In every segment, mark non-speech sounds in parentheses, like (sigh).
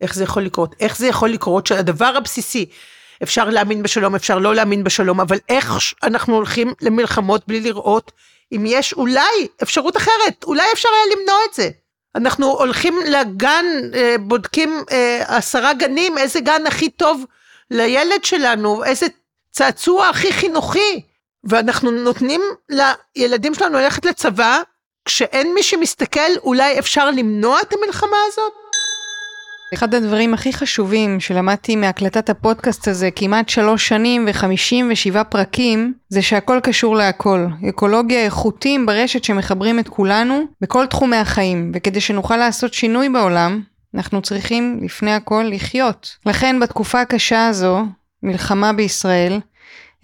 איך זה יכול לקרות? איך זה יכול לקרות שהדבר הבסיסי, אפשר להאמין בשלום, אפשר לא להאמין בשלום, אבל איך אנחנו הולכים למלחמות בלי לראות אם יש אולי אפשרות אחרת, אולי אפשר היה למנוע את זה. אנחנו הולכים לגן, אה, בודקים אה, עשרה גנים, איזה גן הכי טוב לילד שלנו, איזה צעצוע הכי חינוכי, ואנחנו נותנים לילדים שלנו ללכת לצבא, כשאין מי שמסתכל, אולי אפשר למנוע את המלחמה הזאת? אחד הדברים הכי חשובים שלמדתי מהקלטת הפודקאסט הזה כמעט שלוש שנים וחמישים ושבעה פרקים, זה שהכל קשור להכל. אקולוגיה איכותיים ברשת שמחברים את כולנו בכל תחומי החיים, וכדי שנוכל לעשות שינוי בעולם, אנחנו צריכים לפני הכל לחיות. לכן בתקופה הקשה הזו, מלחמה בישראל,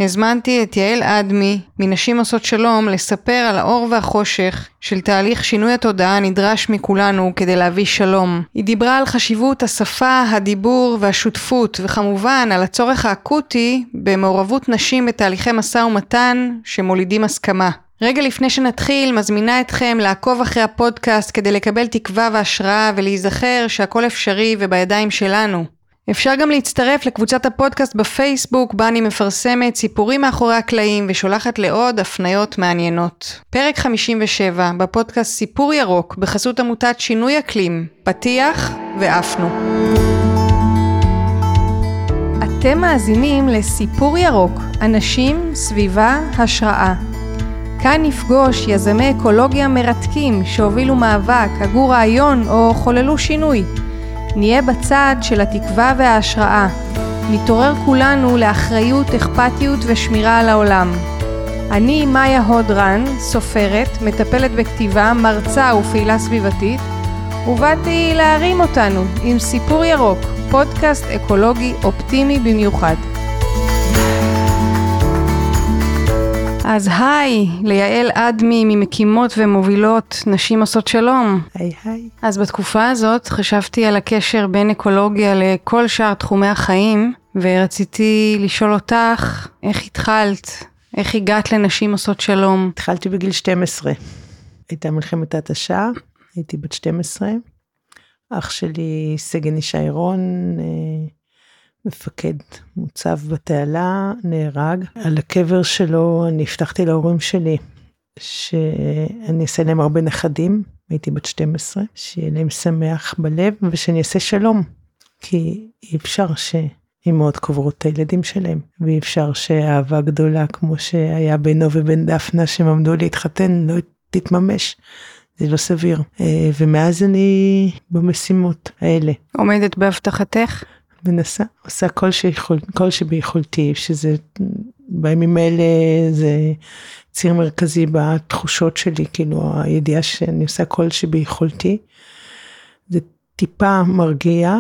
הזמנתי את יעל אדמי, מנשים עושות שלום, לספר על האור והחושך של תהליך שינוי התודעה הנדרש מכולנו כדי להביא שלום. היא דיברה על חשיבות השפה, הדיבור והשותפות, וכמובן על הצורך האקוטי במעורבות נשים בתהליכי משא ומתן שמולידים הסכמה. רגע לפני שנתחיל, מזמינה אתכם לעקוב אחרי הפודקאסט כדי לקבל תקווה והשראה ולהיזכר שהכל אפשרי ובידיים שלנו. אפשר גם להצטרף לקבוצת הפודקאסט בפייסבוק, בה אני מפרסמת סיפורים מאחורי הקלעים ושולחת לעוד הפניות מעניינות. פרק 57 בפודקאסט סיפור ירוק בחסות עמותת שינוי אקלים, פתיח ועפנו. אתם מאזינים לסיפור ירוק, אנשים, סביבה, השראה. כאן נפגוש יזמי אקולוגיה מרתקים שהובילו מאבק, הגו רעיון או חוללו שינוי. נהיה בצד של התקווה וההשראה. נתעורר כולנו לאחריות, אכפתיות ושמירה על העולם. אני מאיה הודרן, סופרת, מטפלת בכתיבה, מרצה ופעילה סביבתית, ובאתי להרים אותנו עם סיפור ירוק, פודקאסט אקולוגי אופטימי במיוחד. אז היי, ליעל אדמי ממקימות ומובילות נשים עושות שלום. היי היי. אז בתקופה הזאת חשבתי על הקשר בין אקולוגיה לכל שאר תחומי החיים, ורציתי לשאול אותך, איך התחלת? איך הגעת לנשים עושות שלום? התחלתי בגיל 12. הייתה מלחמת התשה, הייתי בת 12. אח שלי, סגן ישי רון, אה, מפקד מוצב בתעלה, נהרג. על הקבר שלו אני הבטחתי להורים שלי שאני אעשה להם הרבה נכדים, הייתי בת 12, שיהיה להם שמח בלב ושאני אעשה שלום. כי אי אפשר שאימהות קוברות את הילדים שלהם, ואי אפשר שאהבה גדולה כמו שהיה בינו ובין דפנה שהם עמדו להתחתן לא תתממש. זה לא סביר. אה, ומאז אני במשימות האלה. עומדת בהבטחתך? מנסה, עושה כל, שיכול, כל שביכולתי, שזה בימים האלה זה ציר מרכזי בתחושות שלי, כאילו הידיעה שאני עושה כל שביכולתי. זה טיפה מרגיע,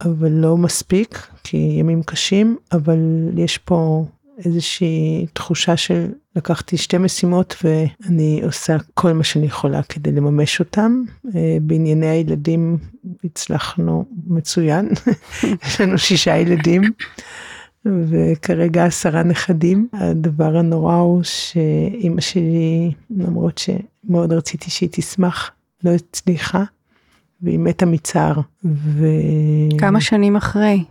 אבל לא מספיק, כי ימים קשים, אבל יש פה איזושהי תחושה של לקחתי שתי משימות ואני עושה כל מה שאני יכולה כדי לממש אותם. אה, בענייני הילדים הצלחנו מצוין, (laughs) יש לנו שישה ילדים. וכרגע עשרה נכדים. הדבר הנורא הוא שאימא שלי, למרות שמאוד רציתי שהיא תשמח, לא הצליחה, והיא מתה מצער. ו... כמה שנים אחרי?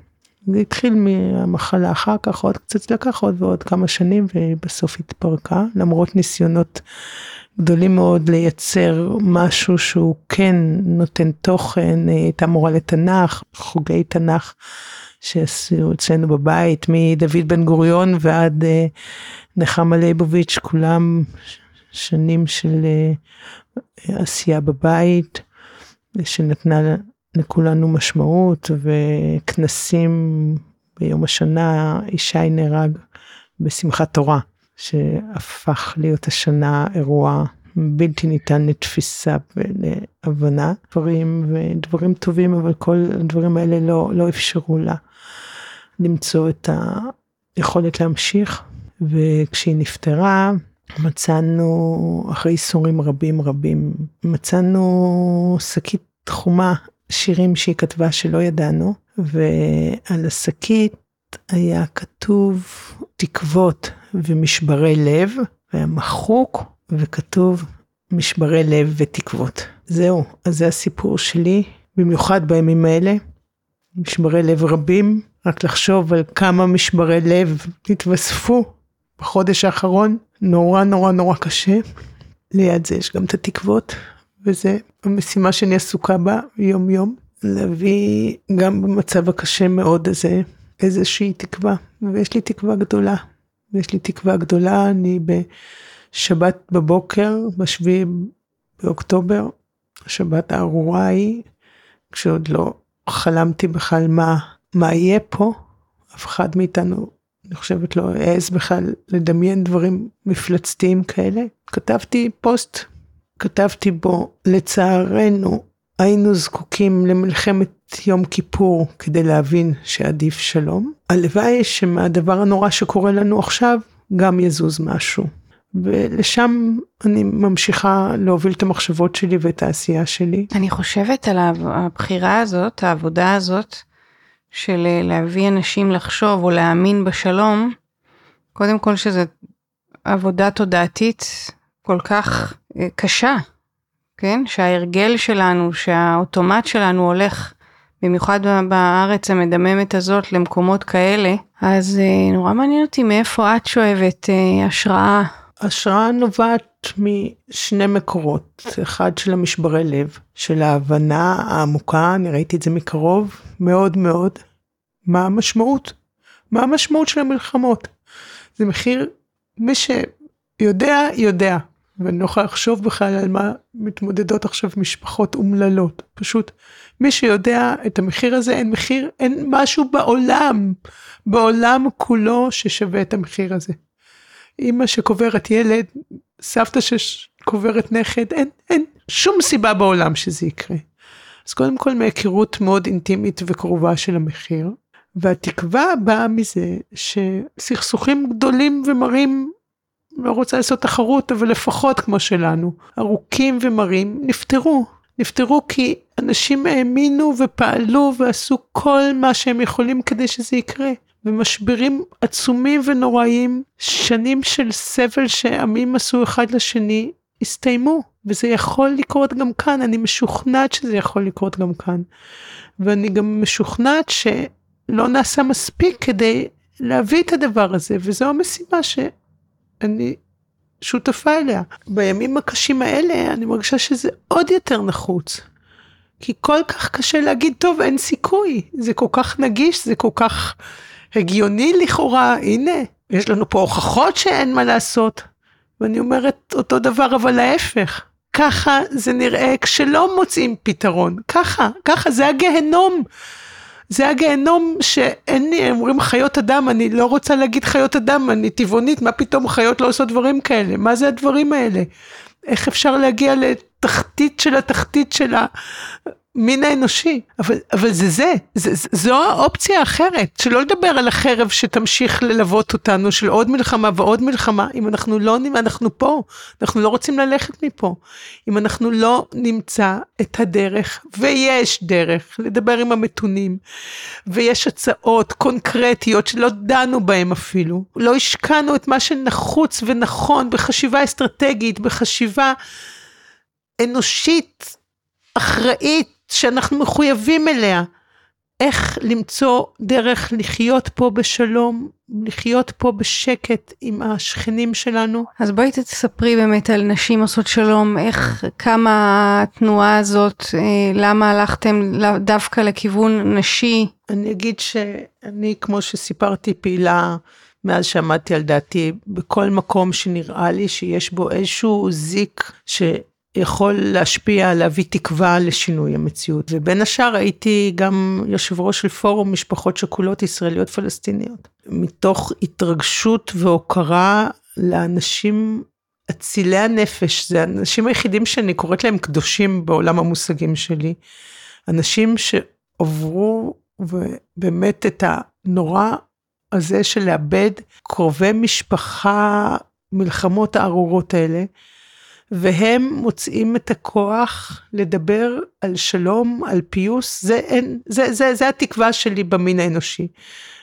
זה התחיל מהמחלה אחר כך, עוד קצת לקח עוד ועוד כמה שנים ובסוף התפרקה, למרות ניסיונות גדולים מאוד לייצר משהו שהוא כן נותן תוכן, הייתה מורה לתנ"ך, חוגי תנ"ך שעשו אצלנו בבית, מדוד בן גוריון ועד אה, נחמה ליבוביץ', כולם שנים של אה, עשייה בבית, שנתנה לכולנו משמעות וכנסים ביום השנה ישי נהרג בשמחת תורה שהפך להיות השנה אירוע בלתי ניתן לתפיסה ולהבנה. דברים ודברים טובים אבל כל הדברים האלה לא לא אפשרו לה למצוא את היכולת להמשיך. וכשהיא נפטרה מצאנו אחרי איסורים רבים רבים מצאנו שקית תחומה שירים שהיא כתבה שלא ידענו, ועל השקית היה כתוב תקוות ומשברי לב, והיה מחוק וכתוב משברי לב ותקוות. זהו, אז זה הסיפור שלי, במיוחד בימים האלה. משברי לב רבים, רק לחשוב על כמה משברי לב התווספו בחודש האחרון, נורא נורא נורא קשה. ליד זה יש גם את התקוות, וזה המשימה שאני עסוקה בה יום יום, להביא גם במצב הקשה מאוד הזה איזושהי תקווה, ויש לי תקווה גדולה. יש לי תקווה גדולה, אני בשבת בבוקר, בשביעי באוקטובר, שבת הארורה ההיא, כשעוד לא חלמתי בכלל מה, מה יהיה פה, אף אחד מאיתנו, אני חושבת, לא העז בכלל לדמיין דברים מפלצתיים כאלה. כתבתי פוסט, כתבתי בו, לצערנו, היינו זקוקים למלחמת יום כיפור כדי להבין שעדיף שלום. הלוואי שמהדבר הנורא שקורה לנו עכשיו גם יזוז משהו. ולשם אני ממשיכה להוביל את המחשבות שלי ואת העשייה שלי. אני חושבת על הבחירה הזאת, העבודה הזאת, של להביא אנשים לחשוב או להאמין בשלום, קודם כל שזו עבודה תודעתית כל כך אה, קשה, כן? שההרגל שלנו, שהאוטומט שלנו הולך, במיוחד בארץ המדממת הזאת, למקומות כאלה, אז אה, נורא מעניין אותי מאיפה את שואבת אה, השראה. השראה נובעת משני מקורות, אחד של המשברי לב, של ההבנה העמוקה, אני ראיתי את זה מקרוב מאוד מאוד, מה המשמעות, מה המשמעות של המלחמות. זה מחיר, מי שיודע, יודע. ואני לא יכולה לחשוב בכלל על מה מתמודדות עכשיו משפחות אומללות. פשוט מי שיודע את המחיר הזה, אין מחיר, אין משהו בעולם, בעולם כולו ששווה את המחיר הזה. אימא שקוברת ילד, סבתא שקוברת נכד, אין, אין שום סיבה בעולם שזה יקרה. אז קודם כל מהיכרות מאוד אינטימית וקרובה של המחיר, והתקווה באה מזה שסכסוכים גדולים ומרים לא רוצה לעשות תחרות, אבל לפחות כמו שלנו, ארוכים ומרים, נפתרו. נפתרו כי אנשים האמינו ופעלו ועשו כל מה שהם יכולים כדי שזה יקרה. ומשברים עצומים ונוראיים, שנים של סבל שעמים עשו אחד לשני, הסתיימו. וזה יכול לקרות גם כאן, אני משוכנעת שזה יכול לקרות גם כאן. ואני גם משוכנעת שלא נעשה מספיק כדי להביא את הדבר הזה, וזו המשימה ש... אני שותפה אליה. בימים הקשים האלה אני מרגישה שזה עוד יותר נחוץ. כי כל כך קשה להגיד, טוב, אין סיכוי, זה כל כך נגיש, זה כל כך הגיוני לכאורה, הנה, יש לנו פה הוכחות שאין מה לעשות. ואני אומרת אותו דבר, אבל להפך. ככה זה נראה כשלא מוצאים פתרון. ככה, ככה, זה הגהנום זה הגיהנום שאין לי, אומרים חיות אדם, אני לא רוצה להגיד חיות אדם, אני טבעונית, מה פתאום חיות לא עושות דברים כאלה? מה זה הדברים האלה? איך אפשר להגיע לתחתית של התחתית של המין האנושי? אבל, אבל זה זה, זה, זו האופציה האחרת, שלא לדבר על החרב שתמשיך ללוות אותנו, של עוד מלחמה ועוד מלחמה, אם אנחנו לא, אנחנו פה, אנחנו לא רוצים ללכת מפה. אם אנחנו לא נמצא את הדרך, ויש דרך, לדבר עם המתונים, ויש הצעות קונקרטיות שלא דנו בהן אפילו, לא השקענו את מה שנחוץ ונכון בחשיבה אסטרטגית, בחשיבה אנושית, אחראית, שאנחנו מחויבים אליה. איך למצוא דרך לחיות פה בשלום, לחיות פה בשקט עם השכנים שלנו. אז בואי תספרי באמת על נשים עושות שלום, איך קמה התנועה הזאת, אה, למה הלכתם דווקא לכיוון נשי? אני אגיד שאני, כמו שסיפרתי, פעילה מאז שעמדתי על דעתי, בכל מקום שנראה לי שיש בו איזשהו זיק ש... יכול להשפיע, להביא תקווה לשינוי המציאות. ובין השאר הייתי גם יושב ראש של פורום משפחות שכולות ישראליות פלסטיניות. מתוך התרגשות והוקרה לאנשים אצילי הנפש, זה האנשים היחידים שאני קוראת להם קדושים בעולם המושגים שלי. אנשים שעברו באמת את הנורא הזה של לאבד קרובי משפחה, מלחמות הארורות האלה. והם מוצאים את הכוח לדבר על שלום, על פיוס, זה, אין, זה, זה, זה התקווה שלי במין האנושי.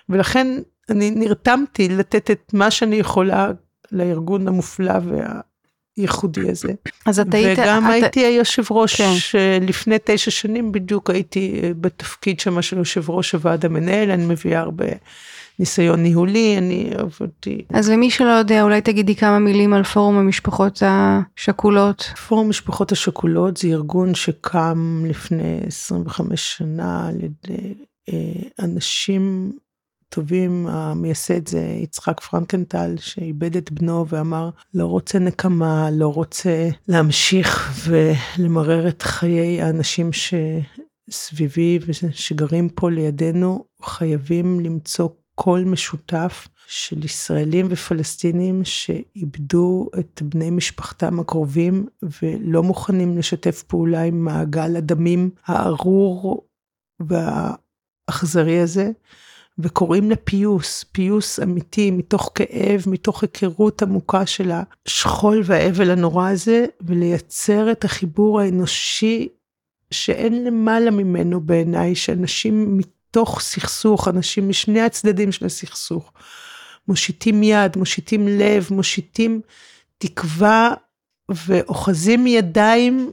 ולכן אני נרתמתי לתת את מה שאני יכולה לארגון המופלא הייחודי הזה. אז את היית... וגם את... הייתי היושב ראש, כן. לפני תשע שנים בדיוק הייתי אה, בתפקיד שם של יושב ראש הוועד המנהל, אני מביאה הרבה ניסיון ניהולי, אני עבדתי. אז למי שלא יודע, אולי תגידי כמה מילים על פורום המשפחות השכולות. פורום המשפחות השכולות זה ארגון שקם לפני 25 שנה על ידי אה, אנשים טובים, המייסד זה יצחק פרנקנטל שאיבד את בנו ואמר לא רוצה נקמה, לא רוצה להמשיך ולמרר את חיי האנשים שסביבי ושגרים פה לידינו, חייבים למצוא קול משותף של ישראלים ופלסטינים שאיבדו את בני משפחתם הקרובים ולא מוכנים לשתף פעולה עם מעגל הדמים הארור והאכזרי הזה. וקוראים לפיוס, פיוס אמיתי, מתוך כאב, מתוך היכרות עמוקה של השכול והאבל הנורא הזה, ולייצר את החיבור האנושי שאין למעלה ממנו בעיניי, שאנשים מתוך סכסוך, אנשים משני הצדדים של הסכסוך, מושיטים יד, מושיטים לב, מושיטים תקווה ואוחזים ידיים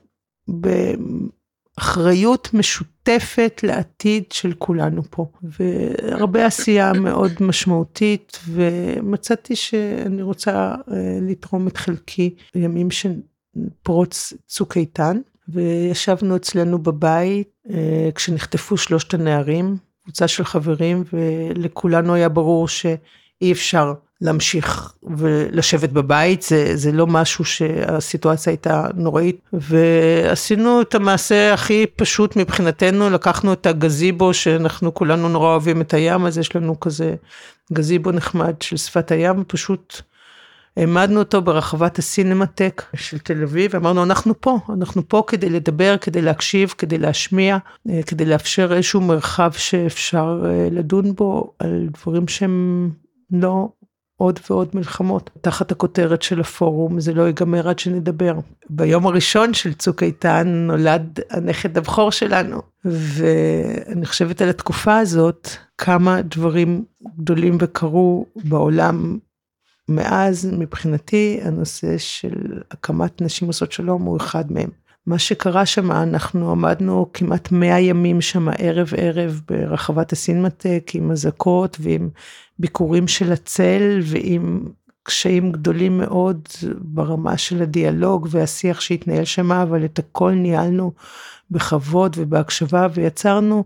באחריות משותפת לעתיד של כולנו פה. והרבה עשייה מאוד משמעותית, ומצאתי שאני רוצה אה, לתרום את חלקי בימים של פרוץ צוק איתן. וישבנו אצלנו בבית אה, כשנחטפו שלושת הנערים, קבוצה של חברים, ולכולנו היה ברור שאי אפשר להמשיך ולשבת בבית, זה, זה לא משהו שהסיטואציה הייתה נוראית, ועשינו את המעשה הכי פשוט מבחינתנו, לקחנו את הגזיבו, שאנחנו כולנו נורא אוהבים את הים, אז יש לנו כזה גזיבו נחמד של שפת הים, ופשוט העמדנו אותו ברחבת הסינמטק של תל אביב, אמרנו אנחנו פה, אנחנו פה כדי לדבר, כדי להקשיב, כדי להשמיע, אה, כדי לאפשר איזשהו מרחב שאפשר אה, לדון בו על דברים שהם לא עוד ועוד מלחמות. תחת הכותרת של הפורום, זה לא ייגמר עד שנדבר. ביום הראשון של צוק איתן נולד הנכד הבכור שלנו, ואני חושבת על התקופה הזאת, כמה דברים גדולים וקרו בעולם מאז מבחינתי הנושא של הקמת נשים עושות שלום הוא אחד מהם. מה שקרה שם, אנחנו עמדנו כמעט 100 ימים שם ערב ערב ברחבת הסינמטק עם אזעקות ועם ביקורים של הצל ועם קשיים גדולים מאוד ברמה של הדיאלוג והשיח שהתנהל שם, אבל את הכל ניהלנו בכבוד ובהקשבה ויצרנו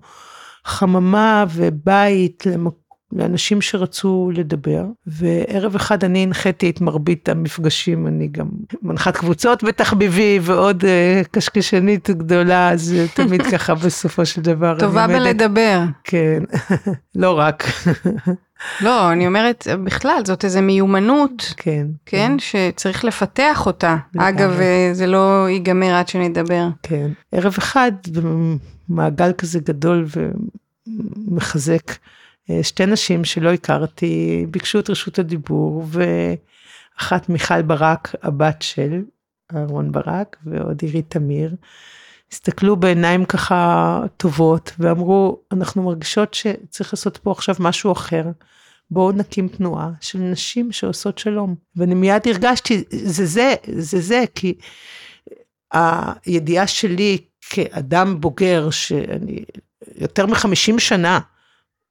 חממה ובית למקום. לאנשים שרצו לדבר, וערב אחד אני הנחיתי את מרבית המפגשים, אני גם מנחת קבוצות בתחביבי ועוד uh, קשקשנית גדולה, אז תמיד (laughs) ככה בסופו של דבר. טובה בלדבר. כן, (laughs) לא רק. (laughs) לא, אני אומרת, בכלל, זאת איזו מיומנות, כן, כן, כן, שצריך לפתח אותה. אגב, אה, זה לא ייגמר עד שנדבר. כן, ערב אחד, במעגל כזה גדול ומחזק. אה, שתי נשים שלא הכרתי ביקשו את רשות הדיבור ואחת מיכל ברק הבת של אהרון ברק ועוד עירית תמיר. הסתכלו בעיניים ככה טובות ואמרו אנחנו מרגישות שצריך לעשות פה עכשיו משהו אחר. בואו נקים תנועה של נשים שעושות שלום. ואני מיד הרגשתי, זה זה, זה זה, כי הידיעה שלי כאדם בוגר, שאני יותר מחמישים שנה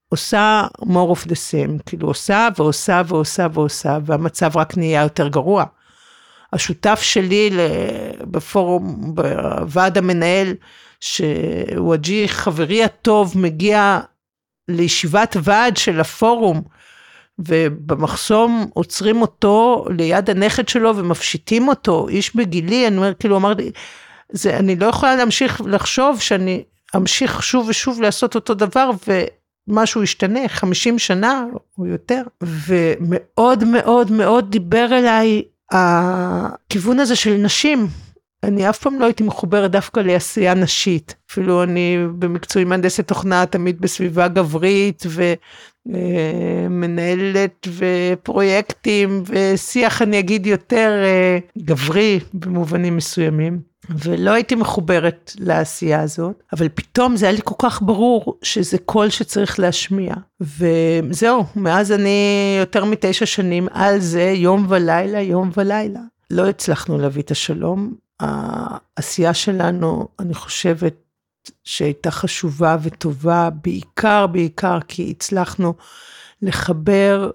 עושה more of the same, כאילו עושה ועושה ועושה ועושה, והמצב רק נהיה יותר גרוע. השותף שלי בפורום, בוועד המנהל, שוואג'י חברי הטוב מגיע לישיבת ועד של הפורום, ובמחסום עוצרים אותו ליד הנכד שלו ומפשיטים אותו, איש בגילי, אני אומר, כאילו, אמר לי, זה, אני לא יכולה להמשיך לחשוב שאני אמשיך שוב ושוב לעשות אותו דבר, ו... משהו ישתנה, 50 שנה או יותר, ומאוד מאוד מאוד דיבר אליי הכיוון הזה של נשים. אני אף פעם לא הייתי מחוברת דווקא לעשייה נשית. אפילו אני במקצועי מהנדסת תוכנה תמיד בסביבה גברית ומנהלת ופרויקטים ושיח אני אגיד יותר אה, גברי במובנים מסוימים. ולא הייתי מחוברת לעשייה הזאת, אבל פתאום זה היה לי כל כך ברור שזה קול שצריך להשמיע. וזהו, מאז אני יותר מתשע שנים על זה, יום ולילה, יום ולילה. לא הצלחנו להביא את השלום. העשייה שלנו, אני חושבת שהייתה חשובה וטובה, בעיקר, בעיקר כי הצלחנו לחבר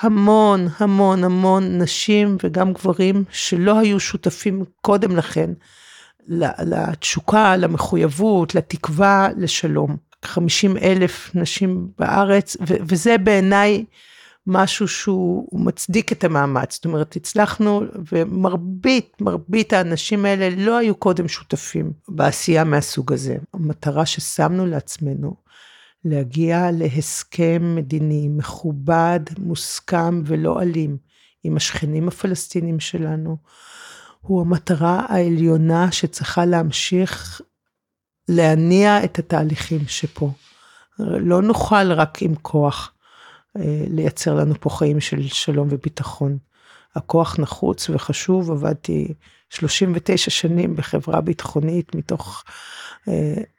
המון, המון, המון נשים וגם גברים שלא היו שותפים קודם לכן לתשוקה, למחויבות, לתקווה, לשלום. 50 אלף נשים בארץ, וזה בעיניי משהו שהוא מצדיק את המאמץ. זאת אומרת, הצלחנו, ומרבית, מרבית האנשים האלה לא היו קודם שותפים בעשייה מהסוג הזה. המטרה ששמנו לעצמנו, להגיע להסכם מדיני מכובד, מוסכם ולא אלים עם השכנים הפלסטינים שלנו, הוא המטרה העליונה שצריכה להמשיך להניע את התהליכים שפה. לא נוכל רק עם כוח אה, לייצר לנו פה חיים של שלום וביטחון. הכוח נחוץ וחשוב, עבדתי 39 שנים בחברה ביטחונית מתוך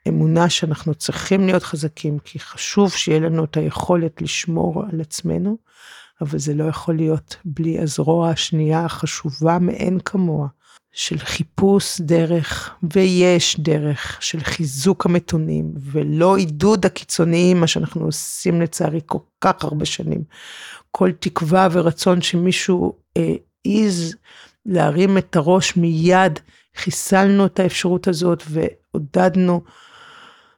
אמונה שאנחנו צריכים להיות חזקים, כי חשוב שיהיה לנו את היכולת לשמור על עצמנו, אבל זה לא יכול להיות בלי הזרוע השנייה החשובה מאין כמוה, של חיפוש דרך, ויש דרך, של חיזוק המתונים, ולא עידוד הקיצוניים, מה שאנחנו עושים לצערי כל כך הרבה שנים. כל תקווה ורצון שמישהו העז אה, להרים את הראש מיד, חיסלנו את האפשרות הזאת ועודדנו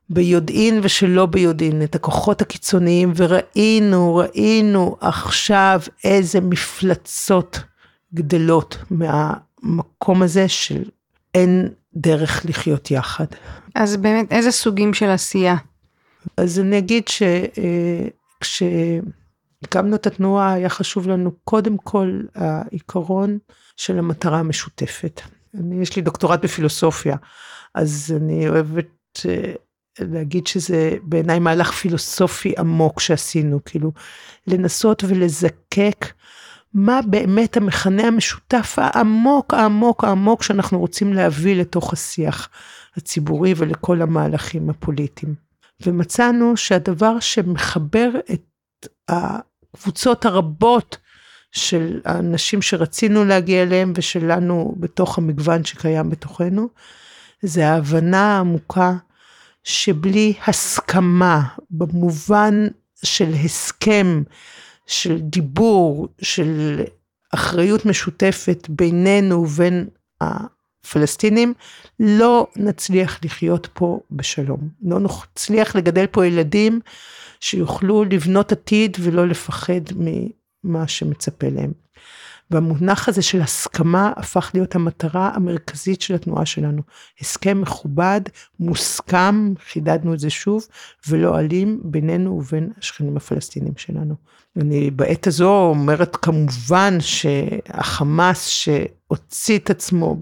ביודעין ושלא ביודעין את הכוחות הקיצוניים, וראינו, ראינו עכשיו איזה מפלצות גדלות מה... המקום הזה של אין דרך לחיות יחד. אז באמת, איזה סוגים של עשייה? אז אני אגיד שכשהקמנו את התנועה, היה חשוב לנו קודם כל העיקרון של המטרה המשותפת. אני, יש לי דוקטורט בפילוסופיה, אז אני אוהבת אה, להגיד שזה בעיניי מהלך פילוסופי עמוק שעשינו, כאילו לנסות ולזקק מה באמת המכנה המשותף העמוק העמוק העמוק שאנחנו רוצים להביא לתוך השיח הציבורי ולכל המהלכים הפוליטיים. ומצאנו שהדבר שמחבר את הקבוצות הרבות של האנשים שרצינו להגיע אליהם ושלנו בתוך המגוון שקיים בתוכנו, זה ההבנה העמוקה שבלי הסכמה במובן של הסכם של דיבור, של אחריות משותפת בינינו ובין הפלסטינים, לא נצליח לחיות פה בשלום. לא נצליח לגדל פה ילדים שיוכלו לבנות עתיד ולא לפחד ממה שמצפה להם. והמונח הזה של הסכמה הפך להיות המטרה המרכזית של התנועה שלנו. הסכם מכובד, מוסכם, חידדנו את זה שוב, ולא אלים בינינו ובין השכנים הפלסטינים שלנו. אני בעת הזו אומרת כמובן שהחמאס שהוציא את עצמו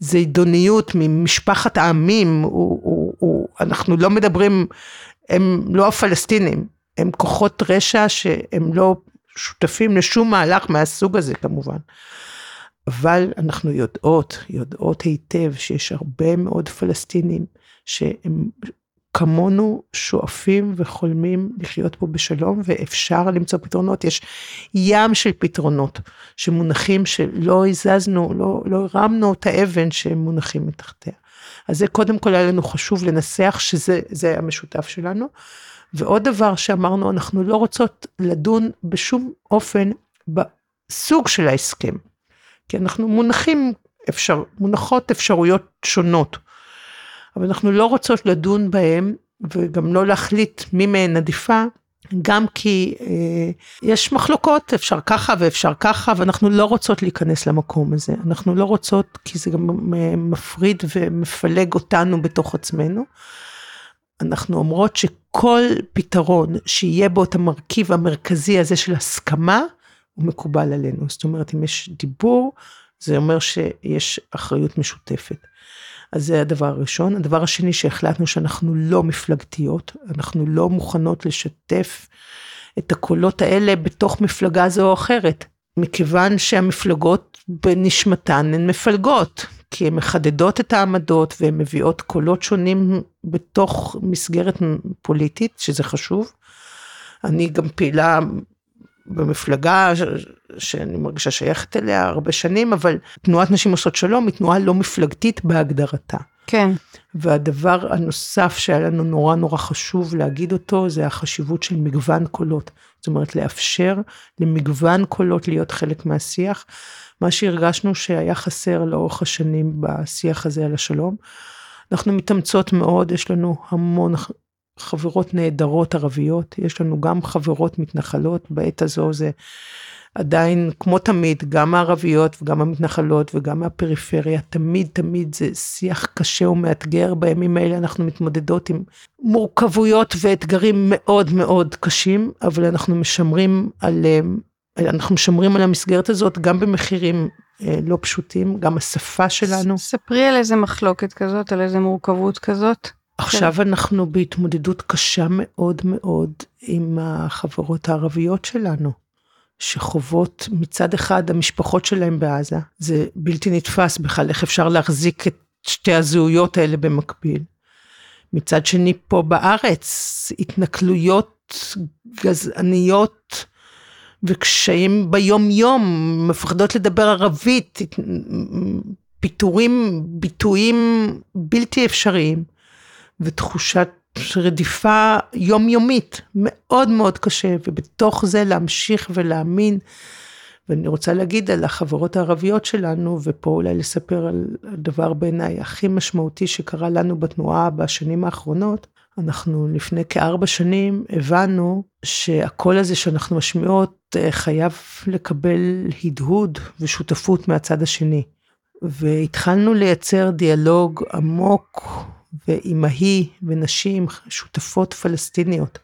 בזידוניות ממשפחת העמים, הוא, הוא, הוא, אנחנו לא מדברים, הם לא הפלסטינים, הם כוחות רשע שהם לא שותפים לשום מהלך מהסוג הזה כמובן. אבל אנחנו יודעות, יודעות היטב שיש הרבה מאוד פלסטינים שהם כמונו שואפים וחולמים לחיות פה בשלום ואפשר למצוא פתרונות. יש ים של פתרונות שמונחים שלא הזזנו, לא, לא הרמנו את האבן שהם מונחים מתחתיה. אז זה קודם כל היה לנו חשוב לנסח שזה המשותף שלנו. ועוד דבר שאמרנו, אנחנו לא רוצות לדון בשום אופן בסוג של ההסכם. כי אנחנו מונחים, אפשר, מונחות אפשרויות שונות. אבל אנחנו לא רוצות לדון בהם וגם לא להחליט מי מהן עדיפה, גם כי אה, יש מחלוקות, אפשר ככה ואפשר ככה, ואנחנו לא רוצות להיכנס למקום הזה. אנחנו לא רוצות, כי זה גם מפריד ומפלג אותנו בתוך עצמנו. אנחנו אומרות שכל פתרון שיהיה בו את המרכיב המרכזי הזה של הסכמה, הוא מקובל עלינו. זאת אומרת, אם יש דיבור, זה אומר שיש אחריות משותפת. אז זה הדבר הראשון. הדבר השני שהחלטנו שאנחנו לא מפלגתיות, אנחנו לא מוכנות לשתף את הקולות האלה בתוך מפלגה זו או אחרת, מכיוון שהמפלגות בנשמתן הן מפלגות. כי הן מחדדות את העמדות והן מביאות קולות שונים בתוך מסגרת פוליטית, שזה חשוב. אני גם פעילה במפלגה. שאני מרגישה שייכת אליה הרבה שנים, אבל תנועת נשים עושות שלום היא תנועה לא מפלגתית בהגדרתה. כן. והדבר הנוסף שהיה לנו נורא נורא חשוב להגיד אותו, זה החשיבות של מגוון קולות. זאת אומרת, לאפשר למגוון קולות להיות חלק מהשיח. מה שהרגשנו שהיה חסר לאורך השנים בשיח הזה על השלום. אנחנו מתאמצות מאוד, יש לנו המון חברות נהדרות ערביות, יש לנו גם חברות מתנחלות, בעת הזו זה עדיין, כמו תמיד, גם הערביות וגם המתנחלות וגם מהפריפריה, תמיד תמיד זה שיח קשה ומאתגר, בימים האלה אנחנו מתמודדות עם מורכבויות ואתגרים מאוד מאוד קשים, אבל אנחנו משמרים על, אנחנו משמרים על המסגרת הזאת גם במחירים אה, לא פשוטים, גם השפה שלנו. ספרי על איזה מחלוקת כזאת, על איזה מורכבות כזאת. עכשיו כן. אנחנו בהתמודדות קשה מאוד מאוד עם החברות הערביות שלנו, שחוות מצד אחד המשפחות שלהם בעזה, זה בלתי נתפס בכלל איך אפשר להחזיק את שתי הזהויות האלה במקביל. מצד שני פה בארץ התנכלויות גזעניות וקשיים ביום יום, מפחדות לדבר ערבית, פיטורים, ביטויים בלתי אפשריים. ותחושת רדיפה יומיומית, מאוד מאוד קשה, ובתוך זה להמשיך ולהאמין. ואני רוצה להגיד על החברות הערביות שלנו, ופה אולי לספר על הדבר בעיניי הכי משמעותי שקרה לנו בתנועה בשנים האחרונות. אנחנו לפני כארבע שנים הבנו שהקול הזה שאנחנו משמיעות אה, חייב לקבל הדהוד ושותפות מהצד השני. והתחלנו לייצר דיאלוג עמוק ואימהי ונשים שותפות פלסטיניות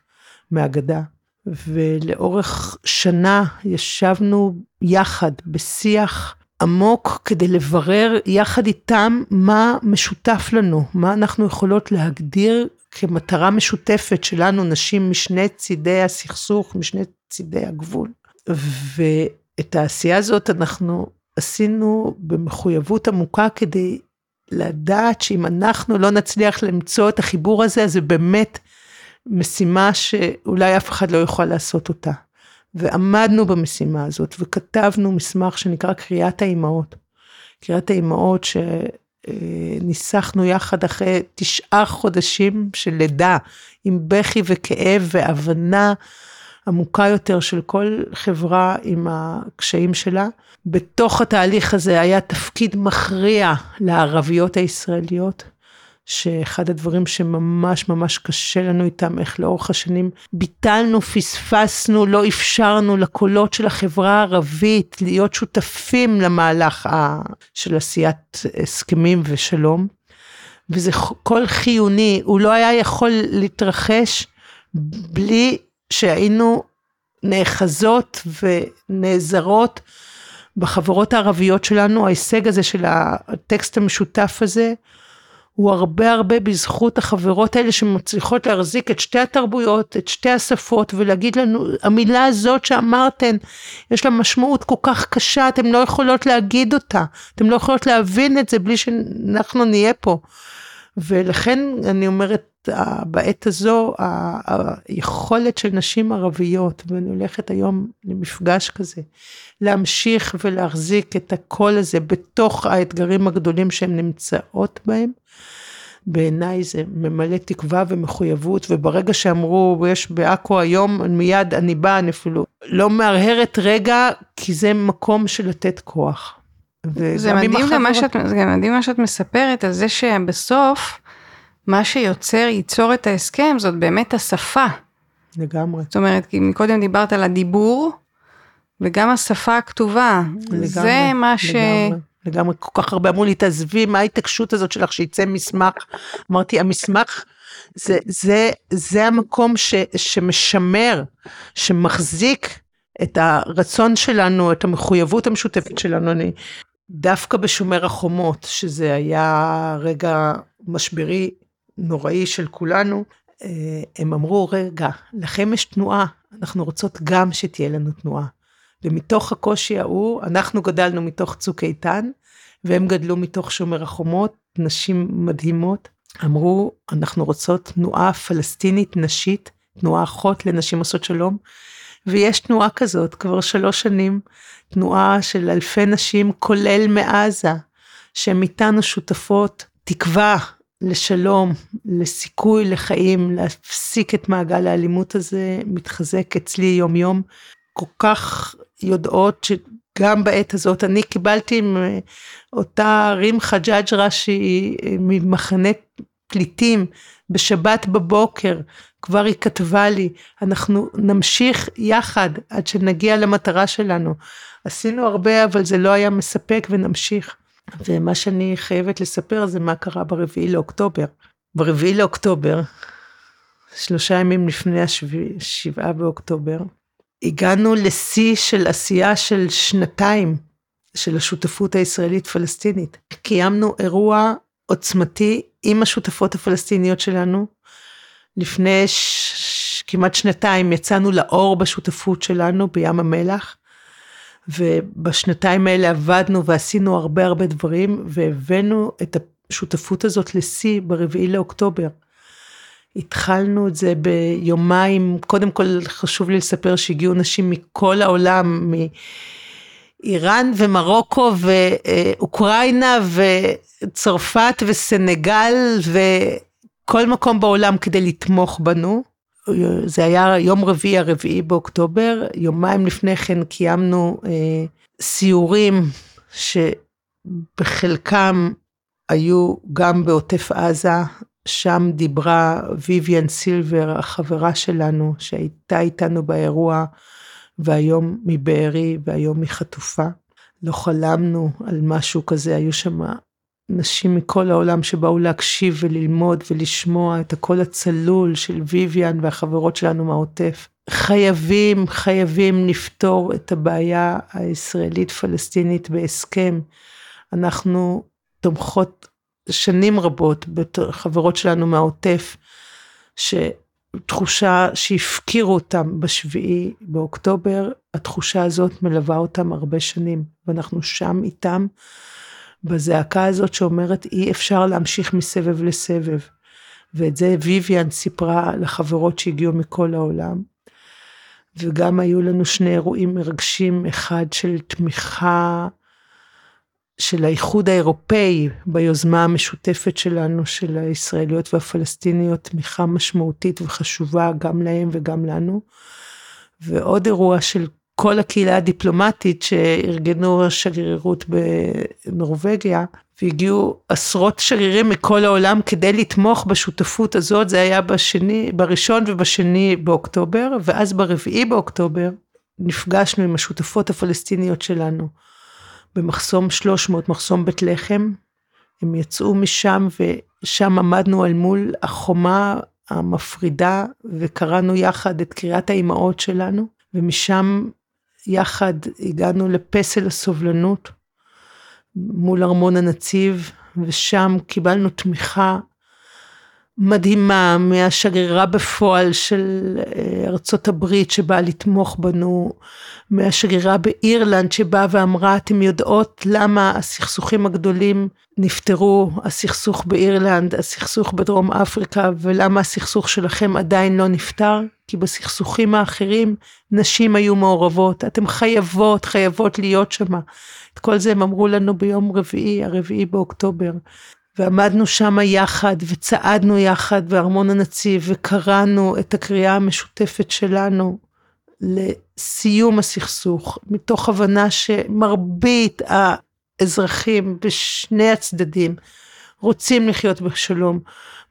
מהגדה. ולאורך שנה ישבנו יחד בשיח עמוק כדי לברר יחד איתם מה משותף לנו, מה אנחנו יכולות להגדיר כמטרה משותפת שלנו, נשים משני צידי הסכסוך, משני צידי הגבול. ואת העשייה הזאת אנחנו עשינו במחויבות עמוקה כדי לדעת שאם אנחנו לא נצליח למצוא את החיבור הזה, אז זה באמת משימה שאולי אף אחד לא יוכל לעשות אותה. ועמדנו במשימה הזאת וכתבנו מסמך שנקרא קריאת האימהות. קריאת האימהות שניסחנו יחד אחרי תשעה חודשים של לידה, עם בכי וכאב והבנה עמוקה יותר של כל חברה עם הקשיים שלה. בתוך התהליך הזה היה תפקיד מכריע לערביות הישראליות, שאחד הדברים שממש ממש קשה לנו איתם, איך לאורך השנים ביטלנו, פספסנו, לא אפשרנו לקולות של החברה הערבית להיות שותפים למהלך של עשיית הסכמים ושלום. וזה קול חיוני, הוא לא היה יכול להתרחש בלי שהיינו נאחזות ונעזרות בחברות הערביות שלנו, ההישג הזה של הטקסט המשותף הזה, הוא הרבה הרבה בזכות החברות האלה שמצליחות להחזיק את שתי התרבויות, את שתי השפות, ולהגיד לנו, המילה הזאת שאמרתן, יש לה משמעות כל כך קשה, אתן לא יכולות להגיד אותה, אתן לא יכולות להבין את זה בלי שאנחנו נהיה פה. ולכן אני אומרת, בעת הזו היכולת של נשים ערביות, ואני הולכת היום למפגש כזה, להמשיך ולהחזיק את הקול הזה בתוך האתגרים הגדולים שהן נמצאות בהם, בעיניי זה ממלא תקווה ומחויבות, וברגע שאמרו, יש בעכו היום, מיד אני באה, אני אפילו לא מהרהרת רגע, כי זה מקום של לתת כוח. זה מדהים גם מה שאת, זה מדהים מה שאת מספרת על זה שבסוף, מה שיוצר, ייצור את ההסכם, זאת באמת השפה. לגמרי. זאת אומרת, כי מקודם דיברת על הדיבור, וגם השפה הכתובה. לגמרי, זה מה ש... לגמרי. לגמרי, כל כך הרבה אמרו לי, תעזבי, מה ההתעקשות הזאת שלך שיצא מסמך? אמרתי, המסמך זה, זה, זה המקום ש, שמשמר, שמחזיק את הרצון שלנו, את המחויבות המשותפת שלנו. אני דווקא בשומר החומות, שזה היה רגע משברי נוראי של כולנו, אה, הם אמרו, רגע, לכם יש תנועה, אנחנו רוצות גם שתהיה לנו תנועה. ומתוך הקושי ההוא, אנחנו גדלנו מתוך צוק איתן, והם גדלו מתוך שומר החומות, נשים מדהימות. אמרו, אנחנו רוצות תנועה פלסטינית נשית, תנועה אחות לנשים עושות שלום, ויש תנועה כזאת כבר שלוש שנים, תנועה של אלפי נשים, כולל מעזה, שהן איתנו שותפות, תקווה לשלום, לסיכוי לחיים, להפסיק את מעגל האלימות הזה, מתחזק אצלי יום יום. כל כך יודעות שגם בעת הזאת, אני קיבלתי אותה רים חג'אג'רה שהיא ממחנה פליטים בשבת בבוקר, כבר היא כתבה לי, אנחנו נמשיך יחד עד שנגיע למטרה שלנו. עשינו הרבה, אבל זה לא היה מספק ונמשיך. ומה שאני חייבת לספר זה מה קרה ברביעי לאוקטובר. ברביעי לאוקטובר, שלושה ימים לפני השבעה באוקטובר, הגענו לשיא של עשייה של שנתיים של השותפות הישראלית פלסטינית. קיימנו אירוע עוצמתי עם השותפות הפלסטיניות שלנו. לפני ש... כמעט שנתיים יצאנו לאור בשותפות שלנו בים המלח. ובשנתיים האלה עבדנו ועשינו הרבה הרבה דברים, והבאנו את השותפות הזאת לשיא ברביעי לאוקטובר. התחלנו את זה ביומיים, קודם כל חשוב לי לספר שהגיעו נשים מכל העולם, מאיראן ומרוקו ואוקראינה וצרפת וסנגל וכל מקום בעולם כדי לתמוך בנו. זה היה יום רביעי, הרביעי באוקטובר, יומיים לפני כן קיימנו אה, סיורים שבחלקם היו גם בעוטף עזה, שם דיברה ויויאן סילבר, החברה שלנו, שהייתה איתנו באירוע, והיום מבארי והיום מחטופה. לא חלמנו על משהו כזה, היו שם נשים מכל העולם שבאו להקשיב וללמוד ולשמוע את הקול הצלול של ויויאן והחברות שלנו מהעוטף. חייבים, חייבים לפתור את הבעיה הישראלית-פלסטינית בהסכם. אנחנו תומכות שנים רבות בחברות שלנו מהעוטף, שתחושה שהפקירו אותם בשביעי באוקטובר, התחושה הזאת מלווה אותם הרבה שנים, ואנחנו שם איתם. בזעקה הזאת שאומרת אי אפשר להמשיך מסבב לסבב. ואת זה ויויאן סיפרה לחברות שהגיעו מכל העולם. וגם היו לנו שני אירועים מרגשים, אחד של תמיכה של האיחוד האירופאי ביוזמה המשותפת שלנו, של הישראליות והפלסטיניות, תמיכה משמעותית וחשובה גם להם וגם לנו. ועוד אירוע של כל הקהילה הדיפלומטית שארגנו השגרירות בנורבגיה, והגיעו עשרות שגרירים מכל העולם כדי לתמוך בשותפות הזאת, זה היה בשני, בראשון ובשני באוקטובר, ואז ברביעי באוקטובר נפגשנו עם השותפות הפלסטיניות שלנו במחסום 300, מחסום בית לחם. הם יצאו משם ושם עמדנו על מול החומה המפרידה וקראנו יחד את קריאת האימהות שלנו, ומשם יחד הגענו לפסל הסובלנות מול ארמון הנציב, ושם קיבלנו תמיכה מדהימה מהשגרירה בפועל של אה, ארצות הברית שבאה לתמוך בנו, מהשגרירה באירלנד שבאה ואמרה, אתם יודעות למה הסכסוכים הגדולים נפתרו, הסכסוך באירלנד, הסכסוך בדרום אפריקה, ולמה הסכסוך שלכם עדיין לא נפתר? כי בסכסוכים האחרים נשים היו מעורבות, אתם חייבות, חייבות להיות שם. את כל זה הם אמרו לנו ביום רביעי, הרביעי באוקטובר. ועמדנו שם יחד וצעדנו יחד בארמון הנציב וקראנו את הקריאה המשותפת שלנו לסיום הסכסוך, מתוך הבנה שמרבית האזרחים בשני הצדדים רוצים לחיות בשלום,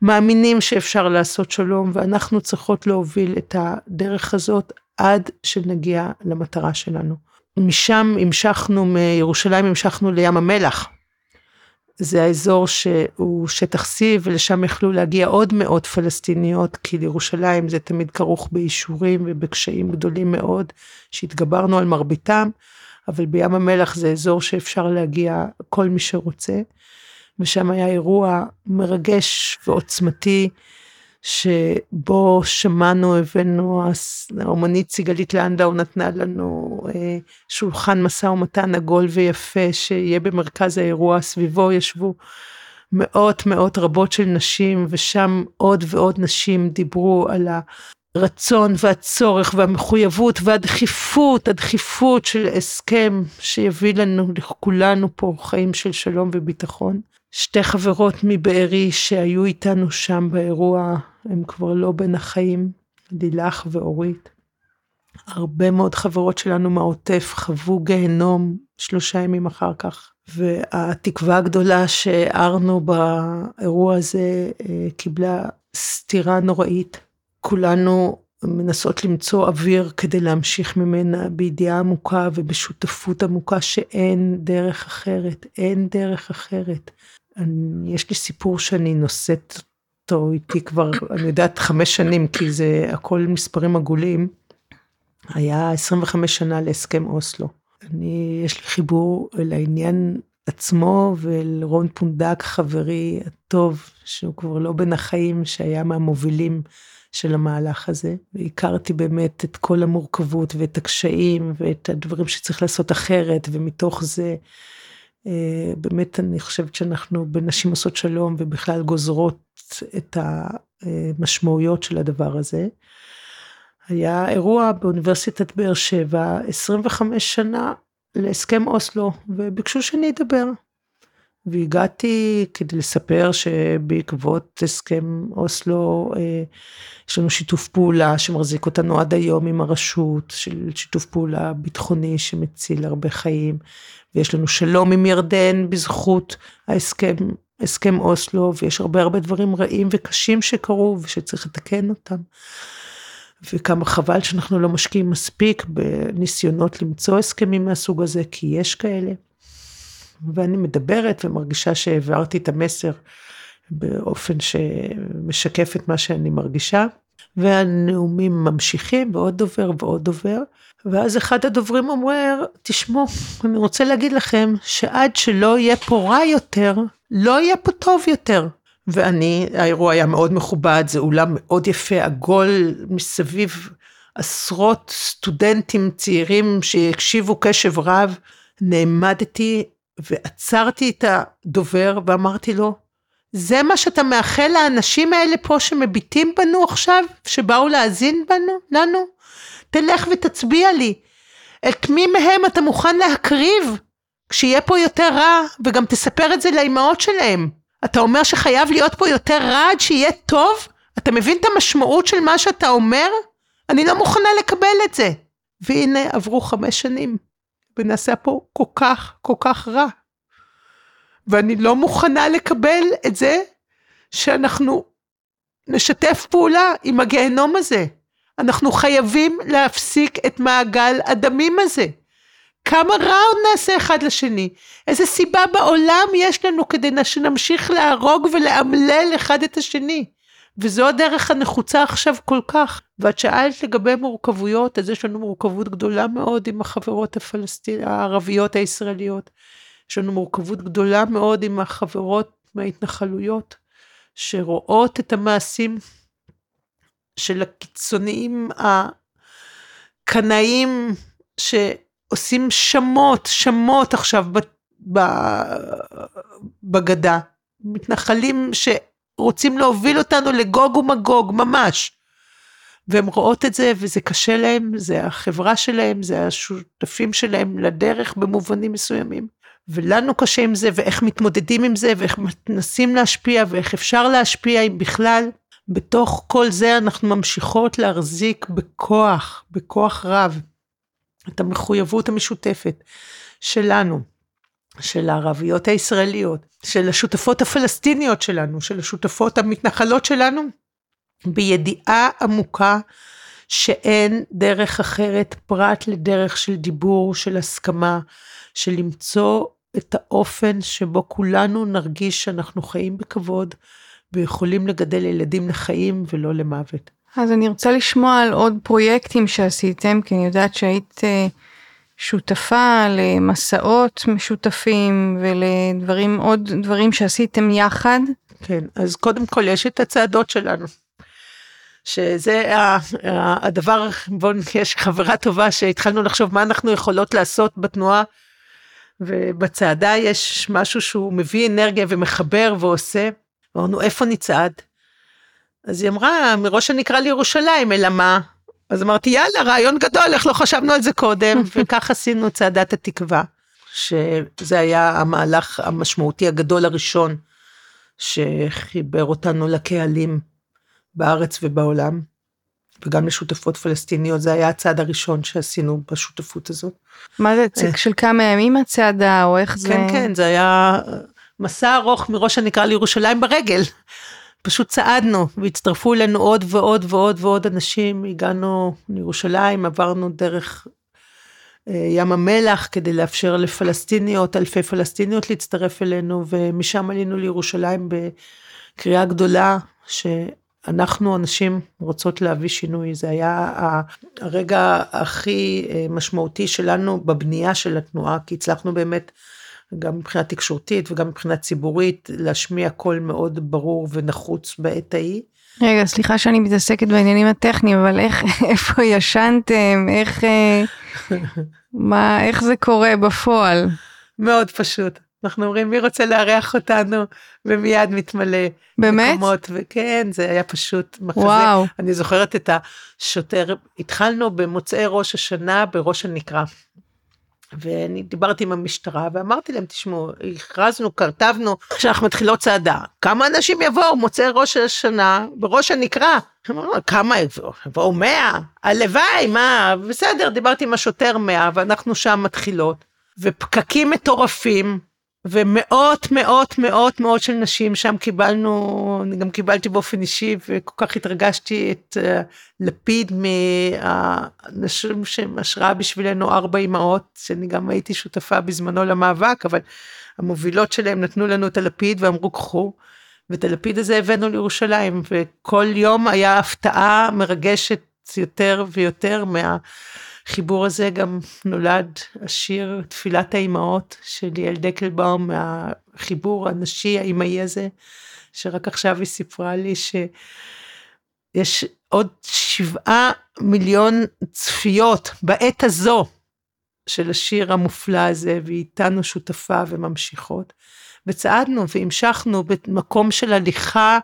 מאמינים שאפשר לעשות שלום ואנחנו צריכות להוביל את הדרך הזאת עד שנגיע למטרה שלנו. משם המשכנו, מירושלים המשכנו לים המלח. זה האזור שהוא שטח C ולשם יכלו להגיע עוד מאות פלסטיניות, כי לירושלים זה תמיד כרוך באישורים ובקשיים גדולים מאוד, שהתגברנו על מרביתם, אבל בים המלח זה אזור שאפשר להגיע כל מי שרוצה, ושם היה אירוע מרגש ועוצמתי. שבו שמענו, הבאנו, האומנית סיגלית לנדאו נתנה לנו אה, שולחן משא ומתן עגול ויפה שיהיה במרכז האירוע, סביבו ישבו מאות מאות רבות של נשים ושם עוד ועוד נשים דיברו על הרצון והצורך והמחויבות והדחיפות, הדחיפות של הסכם שיביא לנו, לכולנו פה חיים של שלום וביטחון. שתי חברות מבארי שהיו איתנו שם באירוע, הם כבר לא בין החיים, לילך ואורית. הרבה מאוד חברות שלנו מהעוטף חוו גיהנום שלושה ימים אחר כך. והתקווה הגדולה שהערנו באירוע הזה אה, קיבלה סתירה נוראית. כולנו מנסות למצוא אוויר כדי להמשיך ממנה בידיעה עמוקה ובשותפות עמוקה שאין דרך אחרת, אין דרך אחרת. אני, יש לי סיפור שאני נושאת אותו איתי כבר, אני יודעת, חמש שנים, כי זה הכל מספרים עגולים. היה 25 שנה להסכם אוסלו. אני, יש לי חיבור לעניין עצמו ולרון פונדק, חברי הטוב, שהוא כבר לא בין החיים, שהיה מהמובילים של המהלך הזה. והכרתי באמת את כל המורכבות ואת הקשיים ואת הדברים שצריך לעשות אחרת, ומתוך זה, באמת אני חושבת שאנחנו בנשים עושות שלום ובכלל גוזרות את המשמעויות של הדבר הזה. היה אירוע באוניברסיטת באר שבע, 25 שנה להסכם אוסלו, וביקשו שאני אדבר. והגעתי כדי לספר שבעקבות הסכם אוסלו אה, יש לנו שיתוף פעולה שמחזיק אותנו עד היום עם הרשות, של שיתוף פעולה ביטחוני שמציל הרבה חיים, ויש לנו שלום עם ירדן בזכות ההסכם, הסכם אוסלו, ויש הרבה הרבה דברים רעים וקשים שקרו ושצריך לתקן אותם. וכמה חבל שאנחנו לא משקיעים מספיק בניסיונות למצוא הסכמים מהסוג הזה, כי יש כאלה. ואני מדברת ומרגישה שהעברתי את המסר באופן שמשקף את מה שאני מרגישה. והנאומים ממשיכים ועוד דובר ועוד דובר. ואז אחד הדוברים אומר, תשמעו, אני רוצה להגיד לכם שעד שלא יהיה פה רע יותר, לא יהיה פה טוב יותר. ואני, האירוע היה מאוד מכובד, זה אולם מאוד יפה, עגול, מסביב עשרות סטודנטים צעירים שהקשיבו קשב רב. נעמדתי ועצרתי את הדובר ואמרתי לו, זה מה שאתה מאחל לאנשים האלה פה שמביטים בנו עכשיו, שבאו להאזין בנו, לנו? תלך ותצביע לי. את מי מהם אתה מוכן להקריב כשיהיה פה יותר רע, וגם תספר את זה לאימהות שלהם. אתה אומר שחייב להיות פה יותר רע עד שיהיה טוב? אתה מבין את המשמעות של מה שאתה אומר? אני לא מוכנה לקבל את זה. והנה עברו חמש שנים, ונעשה פה כל כך כל כך רע. ואני לא מוכנה לקבל את זה שאנחנו נשתף פעולה עם הגיהנום הזה. אנחנו חייבים להפסיק את מעגל הדמים הזה. כמה רע עוד נעשה אחד לשני? איזה סיבה בעולם יש לנו כדי שנמשיך להרוג ולאמלל אחד את השני? וזו הדרך הנחוצה עכשיו כל כך. ואת שאלת לגבי מורכבויות, אז יש לנו מורכבות גדולה מאוד עם החברות הפלסטין, הערביות הישראליות. יש לנו מורכבות גדולה מאוד עם החברות מההתנחלויות, שרואות את המעשים של הקיצוניים הקנאים, שעושים שמות, שמות עכשיו בגדה. מתנחלים שרוצים להוביל אותנו לגוג ומגוג, ממש. והן רואות את זה וזה קשה להם, זה החברה שלהם, זה השותפים שלהם לדרך במובנים מסוימים. ולנו קשה עם זה, ואיך מתמודדים עם זה, ואיך מנסים להשפיע, ואיך אפשר להשפיע אם בכלל. בתוך כל זה אנחנו ממשיכות להחזיק בכוח, בכוח רב, את המחויבות המשותפת שלנו, של הערביות הישראליות, של השותפות הפלסטיניות שלנו, של השותפות המתנחלות שלנו, בידיעה עמוקה שאין דרך אחרת פרט לדרך של דיבור, של הסכמה, של למצוא את האופן שבו כולנו נרגיש שאנחנו חיים בכבוד ויכולים לגדל ילדים לחיים ולא למוות. אז אני רוצה לשמוע על עוד פרויקטים שעשיתם, כי אני יודעת שהיית אה, שותפה למסעות משותפים ולדברים, עוד דברים שעשיתם יחד. כן, אז קודם כל יש את הצעדות שלנו. שזה הדבר, בואו, יש חברה טובה שהתחלנו לחשוב מה אנחנו יכולות לעשות בתנועה ובצעדה יש משהו שהוא מביא אנרגיה ומחבר ועושה. אמרנו, איפה נצעד? אז היא אמרה, מראש הנקרא לירושלים, אלא מה? אז אמרתי, יאללה, רעיון גדול, איך לא חשבנו על זה קודם? (laughs) וכך עשינו צעדת התקווה, שזה היה המהלך המשמעותי הגדול הראשון שחיבר אותנו לקהלים בארץ ובעולם, וגם לשותפות פלסטיניות, זה היה הצעד הראשון שעשינו בשותפות הזאת. מה זה, צק של כמה ימים הצעדה, או איך זה? כן, כן, זה היה מסע ארוך מראש הנקרא לירושלים ברגל. פשוט צעדנו והצטרפו אלינו עוד ועוד ועוד ועוד אנשים, הגענו לירושלים, עברנו דרך אה, ים המלח כדי לאפשר לפלסטיניות, אלפי פלסטיניות להצטרף אלינו, ומשם עלינו לירושלים בקריאה גדולה, שאנחנו הנשים רוצות להביא שינוי, זה היה הרגע הכי אה, משמעותי שלנו בבנייה של התנועה, כי הצלחנו באמת גם מבחינה תקשורתית וגם מבחינה ציבורית, להשמיע קול מאוד ברור ונחוץ בעת ההיא. רגע, סליחה שאני מתעסקת בעניינים הטכניים, אבל איך, (laughs) איפה ישנתם, איך, אה, (laughs) מה, איך זה קורה בפועל? מאוד פשוט. אנחנו אומרים, מי רוצה לארח אותנו, ומיד מתמלא. באמת? מקומות, וכן, זה היה פשוט מחזה. וואו. אני זוכרת את השוטר, התחלנו במוצאי ראש השנה בראש הנקרה. ואני דיברתי עם המשטרה ואמרתי להם, תשמעו, הכרזנו, כתבנו שאנחנו מתחילות צעדה. כמה אנשים יבואו מוצאי ראש השנה בראש הנקרה? כמה יבואו? יבואו מאה? הלוואי, מה? בסדר, דיברתי עם השוטר מאה, ואנחנו שם מתחילות. ופקקים מטורפים, ומאות מאות מאות מאות של נשים שם קיבלנו, אני גם קיבלתי באופן אישי וכל כך התרגשתי את uh, לפיד מהאנשים שהם השראה בשבילנו ארבע אמהות, שאני גם הייתי שותפה בזמנו למאבק, אבל המובילות שלהם נתנו לנו את הלפיד ואמרו קחו, ואת הלפיד הזה הבאנו לירושלים, וכל יום היה הפתעה מרגשת יותר ויותר מה... החיבור הזה גם נולד השיר תפילת האימהות של יעל דקלבאום, מהחיבור הנשי האימהי הזה, שרק עכשיו היא סיפרה לי שיש עוד שבעה מיליון צפיות בעת הזו של השיר המופלא הזה, והיא איתנו שותפה וממשיכות. וצעדנו והמשכנו במקום של הליכה